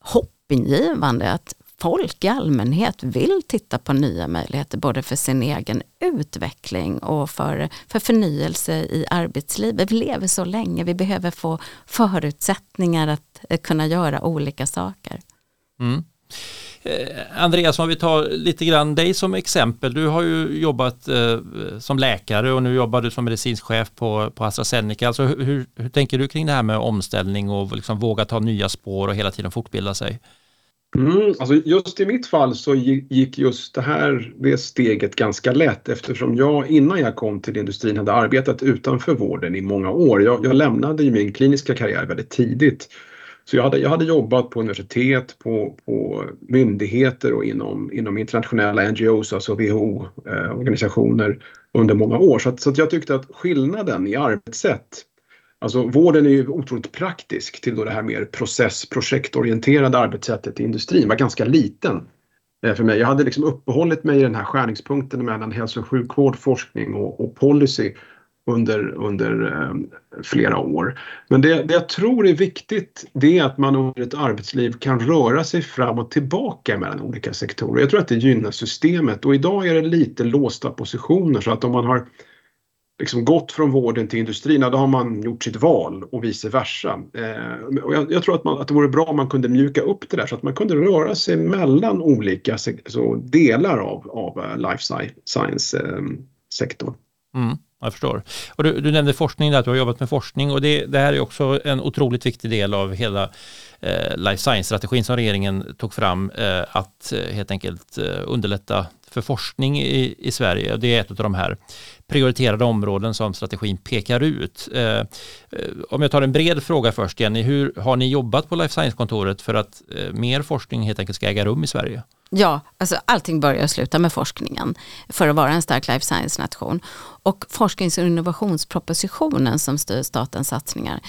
hoppingivande att folk i allmänhet vill titta på nya möjligheter både för sin egen utveckling och för, för förnyelse i arbetslivet. Vi lever så länge, vi behöver få förutsättningar att kunna göra olika saker. Mm. Eh, Andreas, om vi tar lite grann dig som exempel. Du har ju jobbat eh, som läkare och nu jobbar du som medicinsk chef på, på AstraZeneca. Alltså, hur, hur tänker du kring det här med omställning och liksom våga ta nya spår och hela tiden fortbilda sig? Mm, alltså just i mitt fall så gick just det här det steget ganska lätt eftersom jag innan jag kom till industrin hade arbetat utanför vården i många år. Jag, jag lämnade ju min kliniska karriär väldigt tidigt så jag hade, jag hade jobbat på universitet, på, på myndigheter och inom, inom internationella NGOs, alltså WHO-organisationer eh, under många år. Så, att, så att jag tyckte att skillnaden i arbetssätt Alltså vården är ju otroligt praktisk till då det här mer process projektorienterade arbetssättet i industrin var ganska liten eh, för mig. Jag hade liksom uppehållit mig i den här skärningspunkten mellan hälso och sjukvård, forskning och, och policy under, under eh, flera år. Men det, det jag tror är viktigt det är att man under ett arbetsliv kan röra sig fram och tillbaka mellan olika sektorer. Jag tror att det gynnar systemet och idag är det lite låsta positioner så att om man har liksom gått från vården till industrin, då har man gjort sitt val och vice versa. Eh, och jag, jag, tror att, man, att det vore bra om man kunde mjuka upp det där så att man kunde röra sig mellan olika så, delar av, av eh, life science-sektorn. Eh, mm. Jag förstår. Och du, du nämnde forskning där, att du har jobbat med forskning och det, det här är också en otroligt viktig del av hela eh, life science-strategin som regeringen tog fram, eh, att eh, helt enkelt eh, underlätta för forskning i, i Sverige. Det är ett av de här prioriterade områden som strategin pekar ut. Eh, eh, om jag tar en bred fråga först, Jenny, hur har ni jobbat på Life Science-kontoret för att eh, mer forskning helt enkelt ska äga rum i Sverige? Ja, alltså allting börjar och slutar med forskningen för att vara en stark life science-nation. Och forsknings och innovationspropositionen som styr statens satsningar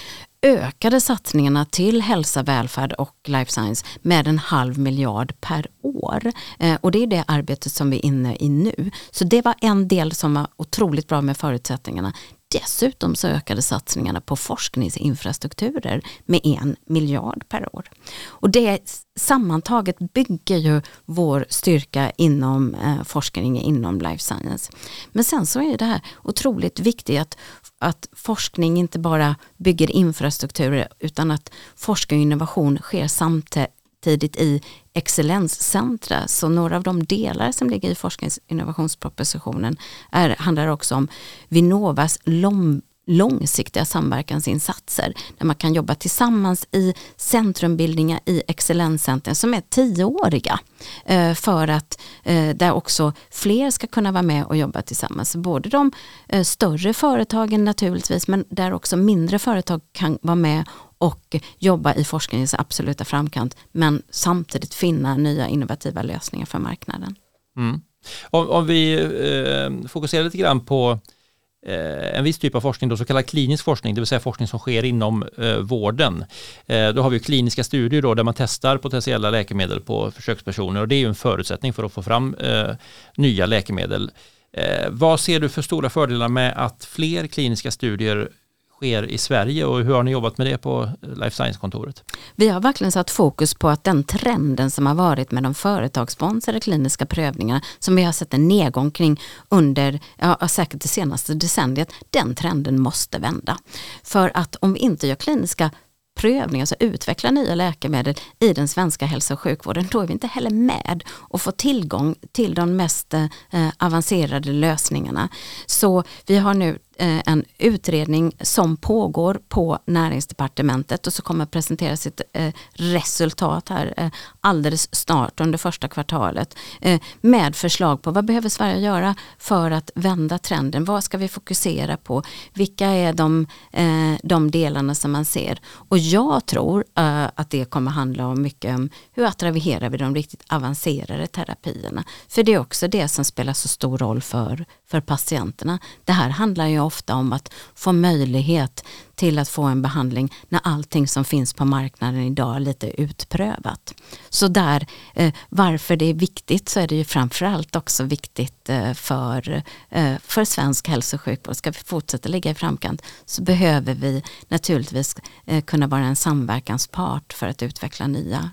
ökade satsningarna till hälsa, välfärd och life science med en halv miljard per år. Eh, och det är det arbetet som vi är inne i nu. Så det var en del som var otroligt bra med förutsättningarna. Dessutom så ökade satsningarna på forskningsinfrastrukturer med en miljard per år. Och det sammantaget bygger ju vår styrka inom eh, forskning inom life science. Men sen så är det här otroligt viktigt att, att forskning inte bara bygger infrastrukturer utan att forskning och innovation sker samtidigt i excellenscentra. Så några av de delar som ligger i forsknings och innovationspropositionen är, handlar också om Vinnovas lång, långsiktiga samverkansinsatser där man kan jobba tillsammans i centrumbildningar i excellenscentren som är tioåriga eh, för att eh, där också fler ska kunna vara med och jobba tillsammans. Både de eh, större företagen naturligtvis men där också mindre företag kan vara med och jobba i forskningens absoluta framkant men samtidigt finna nya innovativa lösningar för marknaden. Mm. Om, om, vi eh, fokuserar lite grann på eh, en viss typ av forskning, då, så kallad klinisk forskning, det vill säga forskning som sker inom eh, vården. Eh, då har vi kliniska studier då, där man testar potentiella läkemedel på försökspersoner och det är ju en förutsättning för att få fram eh, nya läkemedel. Eh, vad ser du för stora fördelar med att fler kliniska studier sker i Sverige och hur har ni jobbat med det på eh, Life Science-kontoret? Vi har verkligen satt fokus på att den trenden som har varit med de företagssponsrade kliniska prövningarna som vi har sett en nedgång kring under, ja säkert det senaste decenniet, den trenden måste vända. För att om vi inte gör kliniska prövning, alltså utveckla nya läkemedel i den svenska hälso och sjukvården, då är vi inte heller med och får tillgång till de mest eh, eh avancerade lösningarna. Så vi har nu Eh, en utredning som pågår på näringsdepartementet och så kommer att presentera sitt eh, resultat här eh, alldeles snart under första kvartalet med förslag på vad behöver Sverige göra för att vända trenden. Vad ska vi fokusera på? Vilka är de, de delarna som man ser? Och jag tror att det kommer handla om mycket om hur attraherar vi de riktigt avancerade terapierna? För det är också det som spelar så stor roll för, för patienterna. Det här handlar ju ofta om att få möjlighet till att få en behandling när allting som finns på marknaden idag är lite utprövat. Så där, eh, varför det är viktigt så är det ju framförallt också viktigt eh, för, eh, för svensk hälso och sjukvård. Ska vi fortsätta ligga i framkant så behöver vi naturligtvis kunna vara en samverkanspart för att utveckla nya,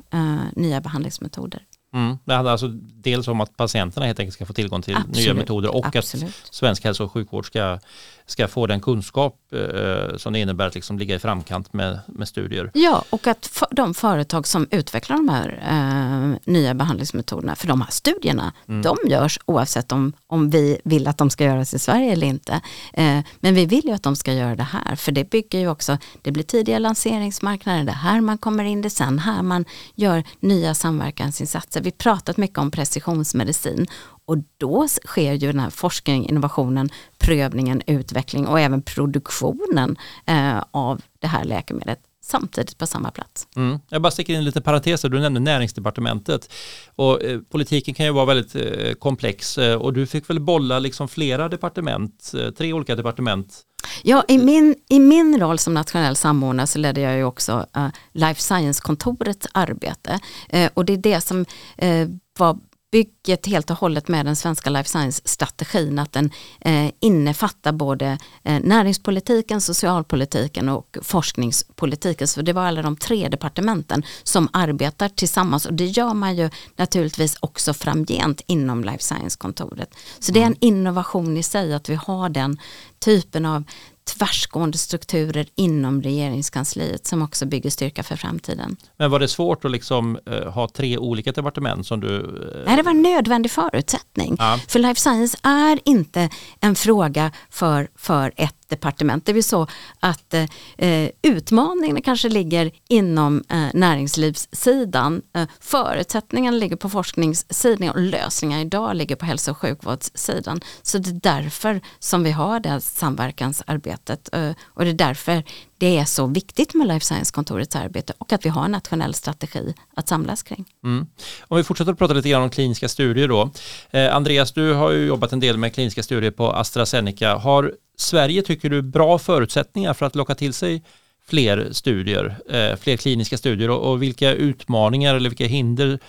nya behandlingsmetoder. Mm. Det handlar alltså dels om att patienterna helt enkelt ska få tillgång till Absolut. nya metoder och Absolut. att svensk hälso och sjukvård ska, ska få den kunskap eh, som det innebär att liksom ligga i framkant med, med studier. Ja, och att för, de företag som utvecklar de här eh, nya behandlingsmetoderna, för de här studierna, mm. de görs oavsett om, om vi vill att de ska göras i Sverige eller inte. Eh, men vi vill ju att de ska göra det här, för det bygger ju också, det blir tidiga lanseringsmarknader, det här man kommer in, det sen här man gör nya samverkansinsatser. Vi pratat mycket om precisionsmedicin och då sker ju den här forskningen, innovationen, prövningen, utveckling och även produktionen eh, av det här läkemedlet samtidigt på samma plats. Mm. Jag bara sticker in lite parenteser, du nämnde näringsdepartementet och eh, politiken kan ju vara väldigt eh, komplex eh, och du fick väl bolla liksom flera departement, eh, tre olika departement Ja, i min, i min roll som nationell samordnare så ledde jag ju också uh, Life Science-kontorets arbete. Uh, och det är det som uh, var bygget helt och hållet med den svenska life science-strategin att den eh, innefattar både eh, näringspolitiken, socialpolitiken och forskningspolitiken. Så det var alla de tre departementen som arbetar tillsammans och det gör man ju naturligtvis också framgent inom life science-kontoret. Så det är en mm. innovation i sig att vi har den typen av tvärsgående strukturer inom regeringskansliet som också bygger styrka för framtiden. Men var det svårt att liksom, uh, ha tre olika departement som du... Uh... Nej, det var en nödvändig förutsättning. Ja. För life science är inte en fråga för, för ett departement. Det är så att eh, utmaningen kanske ligger inom eh, näringslivssidan. Eh, förutsättningarna ligger på forskningssidan och lösningar idag ligger på hälso och sjukvårdssidan. Så det är därför som vi har det samverkansarbetet eh, och det är därför det är så viktigt med Life Science-kontorets arbete och att vi har en nationell strategi att samlas kring. Mm. Om vi fortsätter att prata lite grann om kliniska studier då. Eh, Andreas, du har ju jobbat en del med kliniska studier på AstraZeneca. Har Sverige, tycker du, bra förutsättningar för att locka till sig fler studier, eh, fler kliniska studier och, vilka utmaningar eller vilka hinder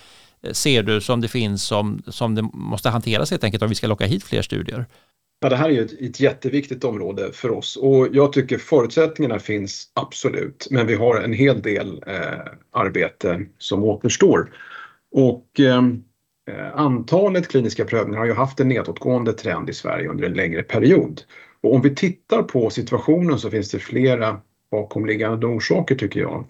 eh, ser du som det finns som, som det måste hanteras helt enkelt om vi ska locka hit fler studier? Ja, det här är ju ett, ett jätteviktigt område för oss och jag tycker förutsättningarna finns absolut, men vi har en hel del eh, arbete som återstår. Och eh, eh antalet kliniska prövningar har ju haft en nedåtgående trend i Sverige under en längre period. Och om vi tittar på situationen så finns det flera bakomliggande orsaker tycker jag.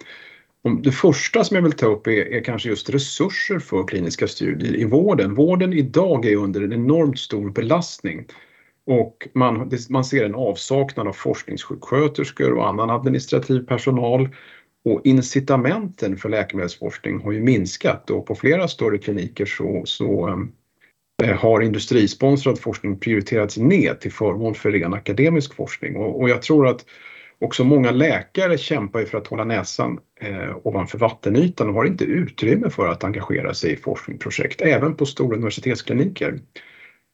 Det första som jag vill ta upp är, är, kanske just resurser för kliniska studier i vården. Vården idag är under en enormt stor belastning och man, man ser en avsaknad av forskningssjuksköterskor och annan administrativ personal. Och incitamenten för läkemedelsforskning har ju minskat och på flera större kliniker så, så ehm, Eh, har industrisponsrad forskning prioriterats ned till förmån för ren akademisk forskning. Och, och jag tror att också många läkare kämpar för att hålla näsan eh, ovanför vattenytan och har inte utrymme för att engagera sig i forskningsprojekt, även på stora universitetskliniker.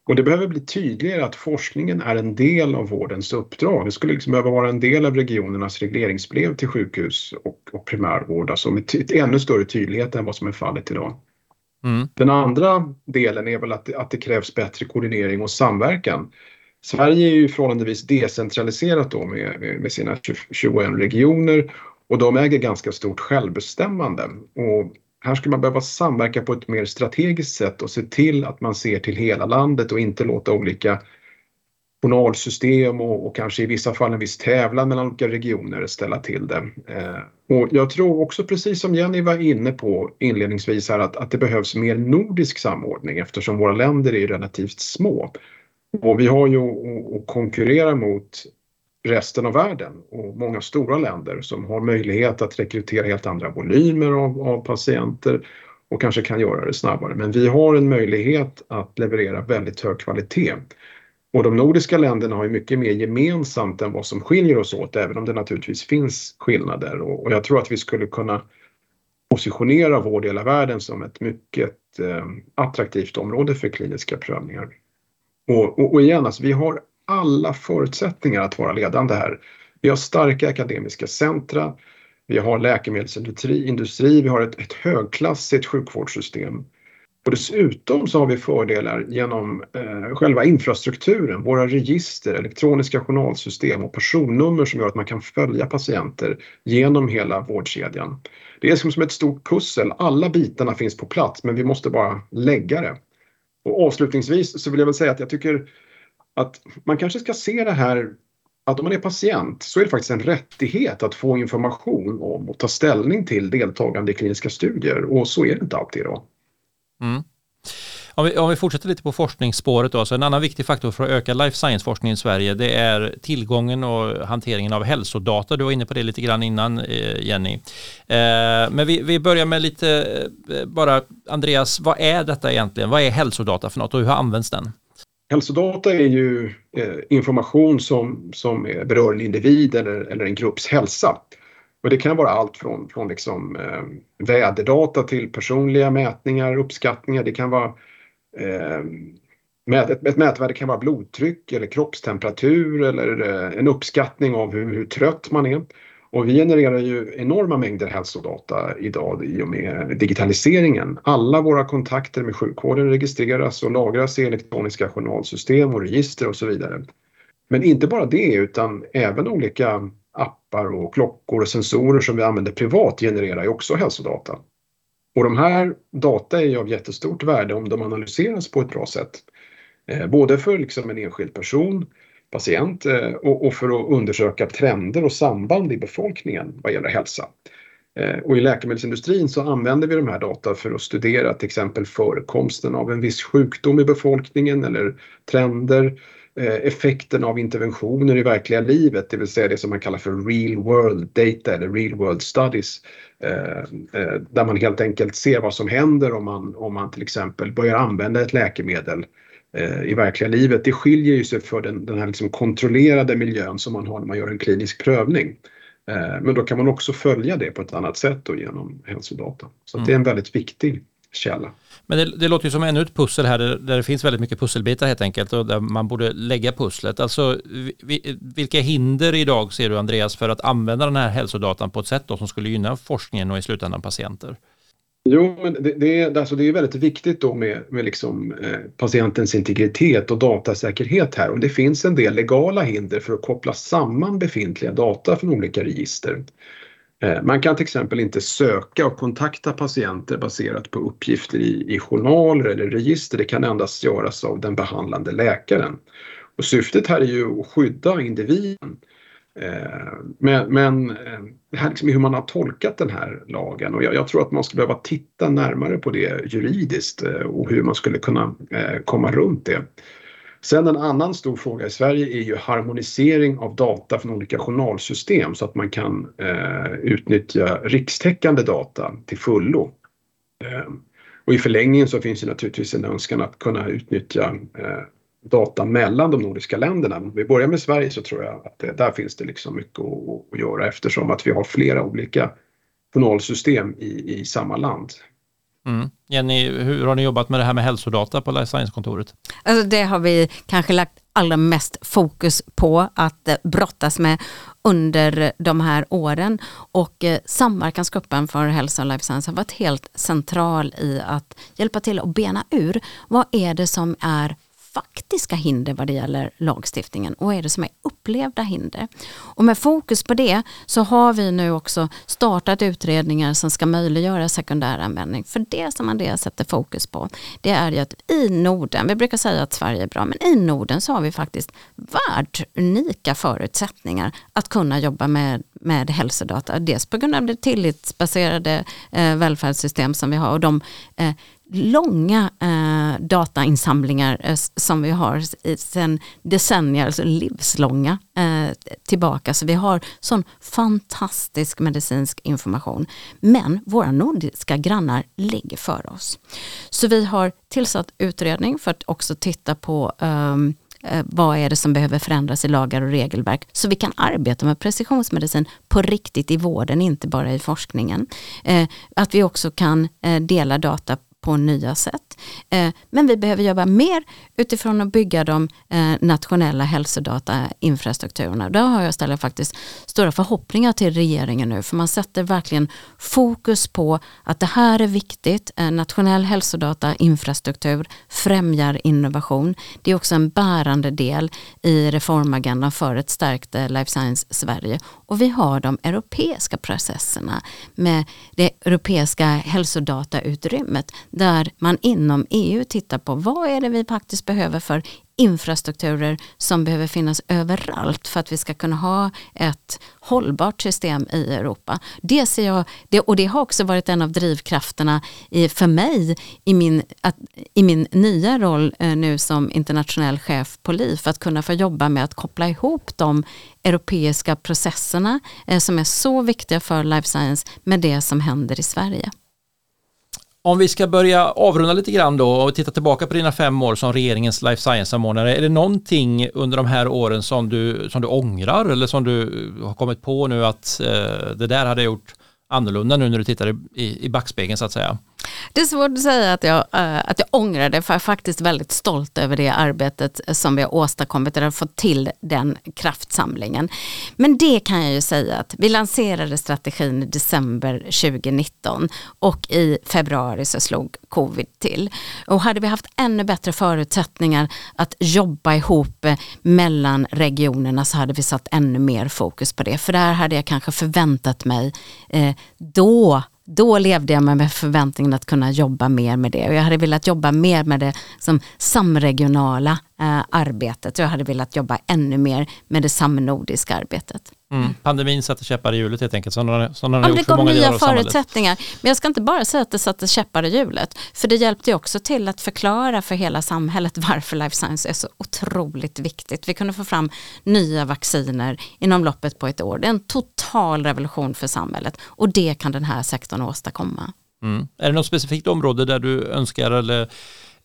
Och det behöver bli tydligare att forskningen är en del av vårdens uppdrag. Det skulle liksom behöva vara en del av regionernas regleringsbrev till sjukhus och, och primärvård, alltså med ännu större tydlighet än vad som är fallet idag. Mm. Den andra delen är väl att det, att det krävs bättre koordinering och samverkan. Sverige är ju förhållandevis decentraliserat då med, med sina 21 regioner och de äger ganska stort självbestämmande. Och här skulle man behöva samverka på ett mer strategiskt sätt och se till att man ser till hela landet och inte låta olika journalsystem och, och kanske i vissa fall en viss tävlan mellan olika regioner ställa till det. Eh, och jag tror också precis som Jenny var inne på inledningsvis här att, att det behövs mer nordisk samordning eftersom våra länder är relativt små. Och vi har ju att konkurrera mot resten av världen och många stora länder som har möjlighet att rekrytera helt andra volymer av, av patienter och kanske kan göra det snabbare. Men vi har en möjlighet att leverera väldigt hög kvalitet. Och de nordiska länderna har ju mycket mer gemensamt än vad som skiljer oss åt, även om det naturligtvis finns skillnader. Och, och jag tror att vi skulle kunna positionera vår del av världen som ett mycket eh, attraktivt område för kliniska prövningar. Och, och, och igen, alltså, vi har alla förutsättningar att vara ledande här. Vi har starka akademiska centra, vi har läkemedelsindustri, industri, vi har ett, ett högklassigt sjukvårdssystem. Och dessutom så har vi fördelar genom eh, själva infrastrukturen, våra register, elektroniska journalsystem och personnummer som gör att man kan följa patienter genom hela vårdkedjan. Det är som ett stort pussel, alla bitarna finns på plats men vi måste bara lägga det. Och avslutningsvis så vill jag väl säga att jag tycker att man kanske ska se det här att om man är patient så är det faktiskt en rättighet att få information om och ta ställning till deltagande i kliniska studier och så är det inte alltid idag. Mm. Om vi, om vi fortsätter lite på forskningsspåret då, så en annan viktig faktor för att öka life science-forskningen i Sverige det är tillgången och hanteringen av hälsodata. Du var inne på det lite grann innan eh, Jenny. Eh, men vi, vi börjar med lite eh, bara, Andreas, vad är detta egentligen? Vad är hälsodata för något och hur används den? Hälsodata är ju eh, information som, som berör en individ eller, eller en grupps hälsa. Och det kan vara allt från, från liksom, eh, väderdata till personliga mätningar, uppskattningar. Det kan vara eh, ett, ett mätvärde kan vara blodtryck eller kroppstemperatur eller eh, en uppskattning av hur, hur, trött man är. Och vi genererar ju enorma mängder hälsodata idag i och med digitaliseringen. Alla våra kontakter med sjukvården registreras och lagras i elektroniska journalsystem och register och så vidare. Men inte bara det utan även olika appar och klockor och sensorer som vi använder privat genererar ju också hälsodata. Och de här data är ju av jättestort värde om de analyseras på ett bra sätt. Eh, både för liksom en enskild person, patient eh, och, för att undersöka trender och samband i befolkningen vad gäller hälsa. Eh, och i läkemedelsindustrin så använder vi de här data för att studera till exempel förekomsten av en viss sjukdom i befolkningen eller trender Eh, effekten av interventioner i verkliga livet, det vill säga det som man kallar för real world data eller real world studies. Eh, eh, där man helt enkelt ser vad som händer om man, om man till exempel börjar använda ett läkemedel i verkliga livet. Det skiljer ju sig för den, den här liksom kontrollerade miljön som man har när man gör en klinisk prövning. Men då kan man också följa det på ett annat sätt då genom hälsodata. Så mm. det är en väldigt viktig källa. Men det, det, låter ju som ännu ett pussel här där, där, det finns väldigt mycket pusselbitar helt enkelt och där man borde lägga pusslet. Alltså, vi, vilka hinder idag ser du Andreas för att använda den här hälsodatan på ett sätt då, som skulle gynna forskningen och i slutändan patienter? Jo, men det, det, är, alltså det är väldigt viktigt då med, med liksom, eh, patientens integritet och datasäkerhet här och det finns en del legala hinder för att koppla samman befintliga data från olika register. Eh, man kan till exempel inte söka och kontakta patienter baserat på uppgifter i, i journaler eller register. Det kan endast göras av den behandlande läkaren. Och syftet här är ju att skydda individen. Eh, men, men eh, det här liksom är hur man har tolkat den här lagen och jag, jag, tror att man skulle behöva titta närmare på det juridiskt och hur man skulle kunna komma runt det. Sen en annan stor fråga i Sverige är ju harmonisering av data från olika journalsystem så att man kan eh, utnyttja rikstäckande data till fullo. Eh, och i förlängningen så finns det naturligtvis en önskan att kunna utnyttja eh, data mellan de nordiska länderna. Om vi börjar med Sverige så tror jag att det, där finns det liksom mycket att, att göra eftersom att vi har flera olika journalsystem i, i samma land. Mm. Jenny, hur har ni jobbat med det här med hälsodata på Life Science-kontoret? Alltså det har vi kanske lagt allra mest fokus på att eh, brottas med under de här åren och eh, samverkansgruppen för hälsa och life science har varit helt central i att hjälpa till att bena ur vad är det som är faktiska hinder vad det gäller lagstiftningen och vad är det som är upplevda hinder. Och med fokus på det så har vi nu också startat utredningar som ska möjliggöra sekundär användning. För det som Andreas sätter fokus på det är ju att i Norden, vi brukar säga att Sverige är bra, men i Norden så har vi faktiskt världsunika förutsättningar att kunna jobba med, med hälsodata. Dels på grund av det tillitsbaserade eh, välfärdssystem som vi har och de eh, långa eh, datainsamlingar eh, som vi har sedan decennier, alltså livslånga eh, tillbaka. Så vi har sån fantastisk medicinsk information. Men våra nordiska grannar ligger för oss. Så vi har tillsatt utredning för att också titta på um, Eh, vad är det som behöver förändras i lagar och regelverk så vi kan arbeta med precisionsmedicin på riktigt i vården, inte bara i forskningen. Eh, att vi också kan eh, dela data på nya sätt. Eh, men vi behöver jobba mer utifrån att bygga de eh, nationella hälsodatainfrastrukturerna. Där har jag ställer faktiskt stora förhoppningar till regeringen nu för man sätter verkligen fokus på att det här är viktigt. Eh, nationell hälsodatainfrastruktur främjar innovation. Det är också en bärande del i reformagendan för ett stärkt life science Sverige. Och vi har de europeiska processerna med det europeiska hälsodatautrymmet där man inom EU tittar på vad är det vi faktiskt behöver för infrastrukturer som behöver finnas överallt för att vi ska kunna ha ett hållbart system i Europa. Det ser jag, det, och det har också varit en av drivkrafterna i, för mig i min, att, i min nya roll eh, nu som internationell chef på LIF, att kunna få jobba med att koppla ihop de europeiska processerna eh, som är så viktiga för life science med det som händer i Sverige. Om vi ska börja avrunda lite grann då och titta tillbaka på dina fem år som regeringens life science-samordnare. Är det någonting under de här åren som du, som du ångrar eller som du har kommit på nu att eh, det där hade jag gjort annorlunda nu när du tittar i, i backspegeln så att säga? Det är svårt att säga att jag, eh, att jag ångrar det för jag är faktiskt väldigt stolt över det arbetet som vi har åstadkommit och fått till den kraftsamlingen. Men det kan jag ju säga att vi lanserade strategin i december 2019 och i februari så slog covid till. Och hade vi haft ännu bättre förutsättningar att jobba ihop mellan regionerna så hade vi satt ännu mer fokus på det. För där hade jag kanske förväntat mig eh, då då levde jag med förväntningen att kunna jobba mer med det och jag hade velat jobba mer med det som samregionala eh, arbetet. Jag hade velat jobba ännu mer med det samnordiska arbetet. Mm. Pandemin satte käppar i hjulet helt enkelt. Sådana, sådana ja, det gav nya förutsättningar. Men jag ska inte bara säga att det satte käppar i hjulet. För det hjälpte också till att förklara för hela samhället [laughs] varför life science är så otroligt viktigt. Vi kunde få fram nya vacciner inom loppet på ett år. Det är en total revolution för samhället. Och det kan den här sektorn åstadkomma. Mm. Är det något specifikt område där du önskar eller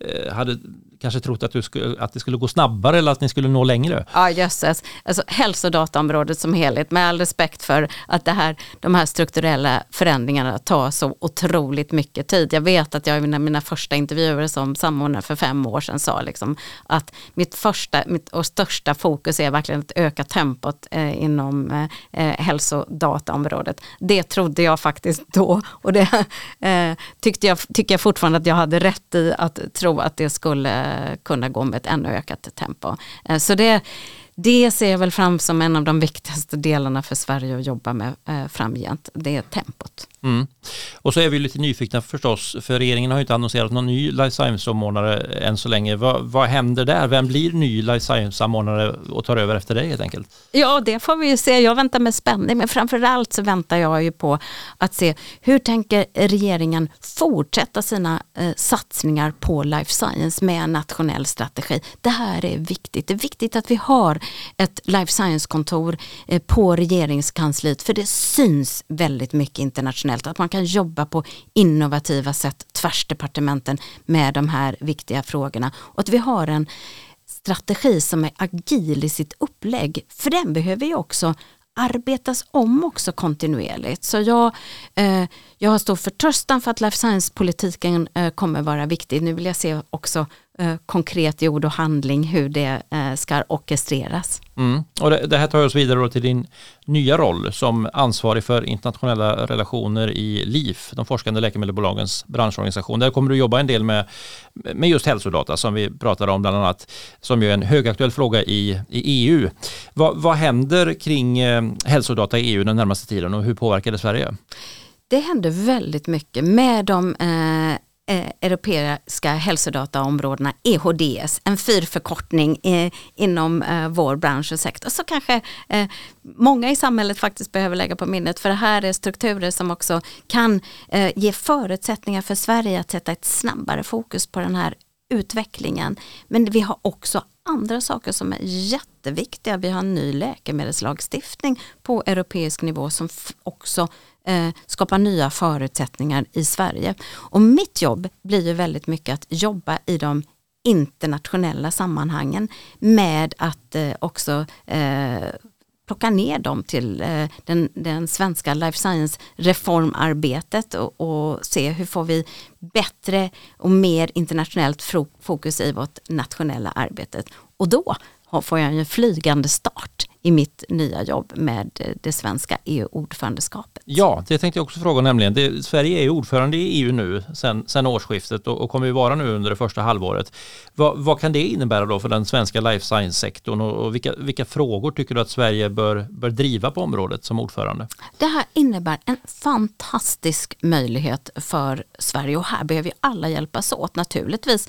Eh, hade kanske trott att, du skulle, att det skulle gå snabbare eller att ni skulle nå längre. Ja jösses, alltså hälsodataområdet som helhet med all respekt för att det här, de här strukturella förändringarna tar så otroligt mycket tid. Jag vet att jag i mina, mina första intervjuer som samordnare för fem år sedan sa liksom att mitt första mitt, och största fokus är verkligen att öka tempot eh, inom eh, eh hälsodataområdet. Det trodde jag faktiskt då och det [laughs] eh, tyckte jag, tycker jag fortfarande att jag hade rätt i att tro tro att det skulle Eh, kunna gå med ett ännu ökat tempo. Eh, så det, det ser jag väl fram som en av de viktigaste delarna för Sverige att jobba med eh, framgent. Det är tempot. Mm. Och så är vi lite nyfikna förstås, för regeringen har ju inte annonserat någon ny life science-samordnare än så länge. Vad, vad händer där? Vem blir ny life science-samordnare och tar över efter dig helt enkelt? Ja, det får vi ju se. Jag väntar med spänning, men framförallt så väntar jag ju på att se hur tänker regeringen fortsätta sina eh, satsningar på life science med en nationell strategi. Det här är viktigt. Det är viktigt att vi har ett life science-kontor eh, på regeringskansliet, för det syns väldigt mycket internationellt internationellt, att man kan jobba på innovativa sätt tvärs departementen med de här viktiga frågorna och att vi har en strategi som är agil i sitt upplägg, för den behöver ju också arbetas om också kontinuerligt. Så jag, eh, jag har stor förtröstan för att life science-politiken eh, kommer vara viktig. Nu vill jag se också konkret i ord och handling hur det eh, ska orkestreras. Mm. Och det, det, här tar oss vidare till din nya roll som ansvarig för internationella relationer i LIF, de forskande läkemedelsbolagens branschorganisation. Där kommer du jobba en del med, med just hälsodata som vi pratade om bland annat, som är en högaktuell fråga i, i EU. Va, vad händer kring eh, hälsodata i EU den närmaste tiden och hur påverkar det Sverige? Det händer väldigt mycket med de eh, eh, europeiska hälsodataområdena EHDS, en fyrförkortning eh, inom eh, vår bransch och sektor. Så kanske eh, många i samhället faktiskt behöver lägga på minnet för det här är strukturer som också kan eh, ge förutsättningar för Sverige att sätta ett snabbare fokus på den här utvecklingen. Men vi har också andra saker som är jätteviktiga. Vi har en ny läkemedelslagstiftning på europeisk nivå som också eh, skapar nya förutsättningar i Sverige. Och mitt jobb blir ju väldigt mycket att jobba i de internationella sammanhangen med att eh, också eh, plocka ner dem till eh, den, den svenska life science reformarbetet och, och se hur får vi bättre och mer internationellt fokus i vårt nationella arbetet. Och då får jag en flygande start i mitt nya jobb med det svenska EU-ordförandeskapet. Ja, det tänkte jag också fråga nämligen. Det, Sverige är ordförande i EU nu sen, sen årsskiftet och, och kommer ju vara nu under det första halvåret. Va, vad kan det innebära då för den svenska life science-sektorn och, och vilka, vilka, frågor tycker du att Sverige bör, bör driva på området som ordförande? Det här innebär en fantastisk möjlighet för Sverige och här behöver vi alla hjälpas åt naturligtvis.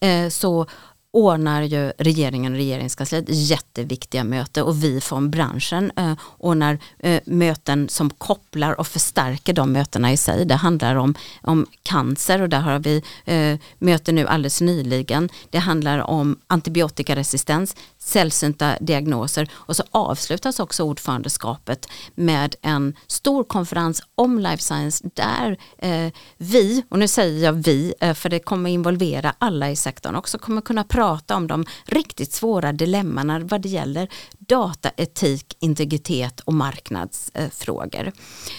Eh, så ordnar ju regeringen och regeringskansliet jätteviktiga möten och vi från branschen eh, ordnar eh, möten som kopplar och förstärker de mötena i sig. Det handlar om, om cancer och där har vi eh, möte nu alldeles nyligen. Det handlar om antibiotikaresistens, sällsynta diagnoser. Och så avslutas också ordförandeskapet med en stor konferens om life science där eh, vi, och nu säger jag vi eh, för det kommer involvera alla i sektorn också, kommer kunna prata om de riktigt svåra dilemmana vad det gäller dataetik, integritet och marknadsfrågor.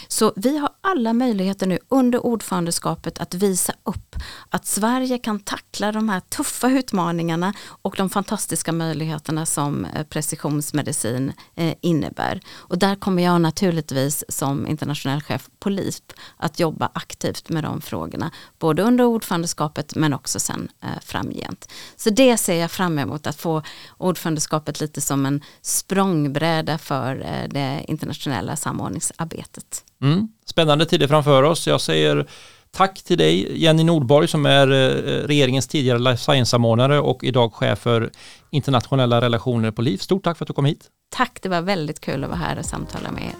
Så vi har alla möjligheter nu under ordförandeskapet att visa upp att Sverige kan tackla de här tuffa utmaningarna och de fantastiska möjligheterna som eh, precisionsmedicin eh, innebär. Och där kommer jag naturligtvis som internationell chef på LIP att jobba aktivt med de frågorna, både under ordförandeskapet men också sen eh, framgent. Så det ser jag fram emot, att få ordförandeskapet lite som en språngbräda för eh, det internationella samordningsarbetet. Mm. Spännande tider framför oss. Jag säger Tack till dig Jenny Nordborg som är eh, regeringens tidigare life science-samordnare och idag chef för internationella relationer på LIV. Stort tack för att du kom hit. Tack, det var väldigt kul att vara här och samtala med er.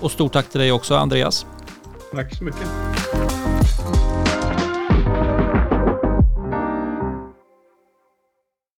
Och stort tack till dig också Andreas. Tack så mycket.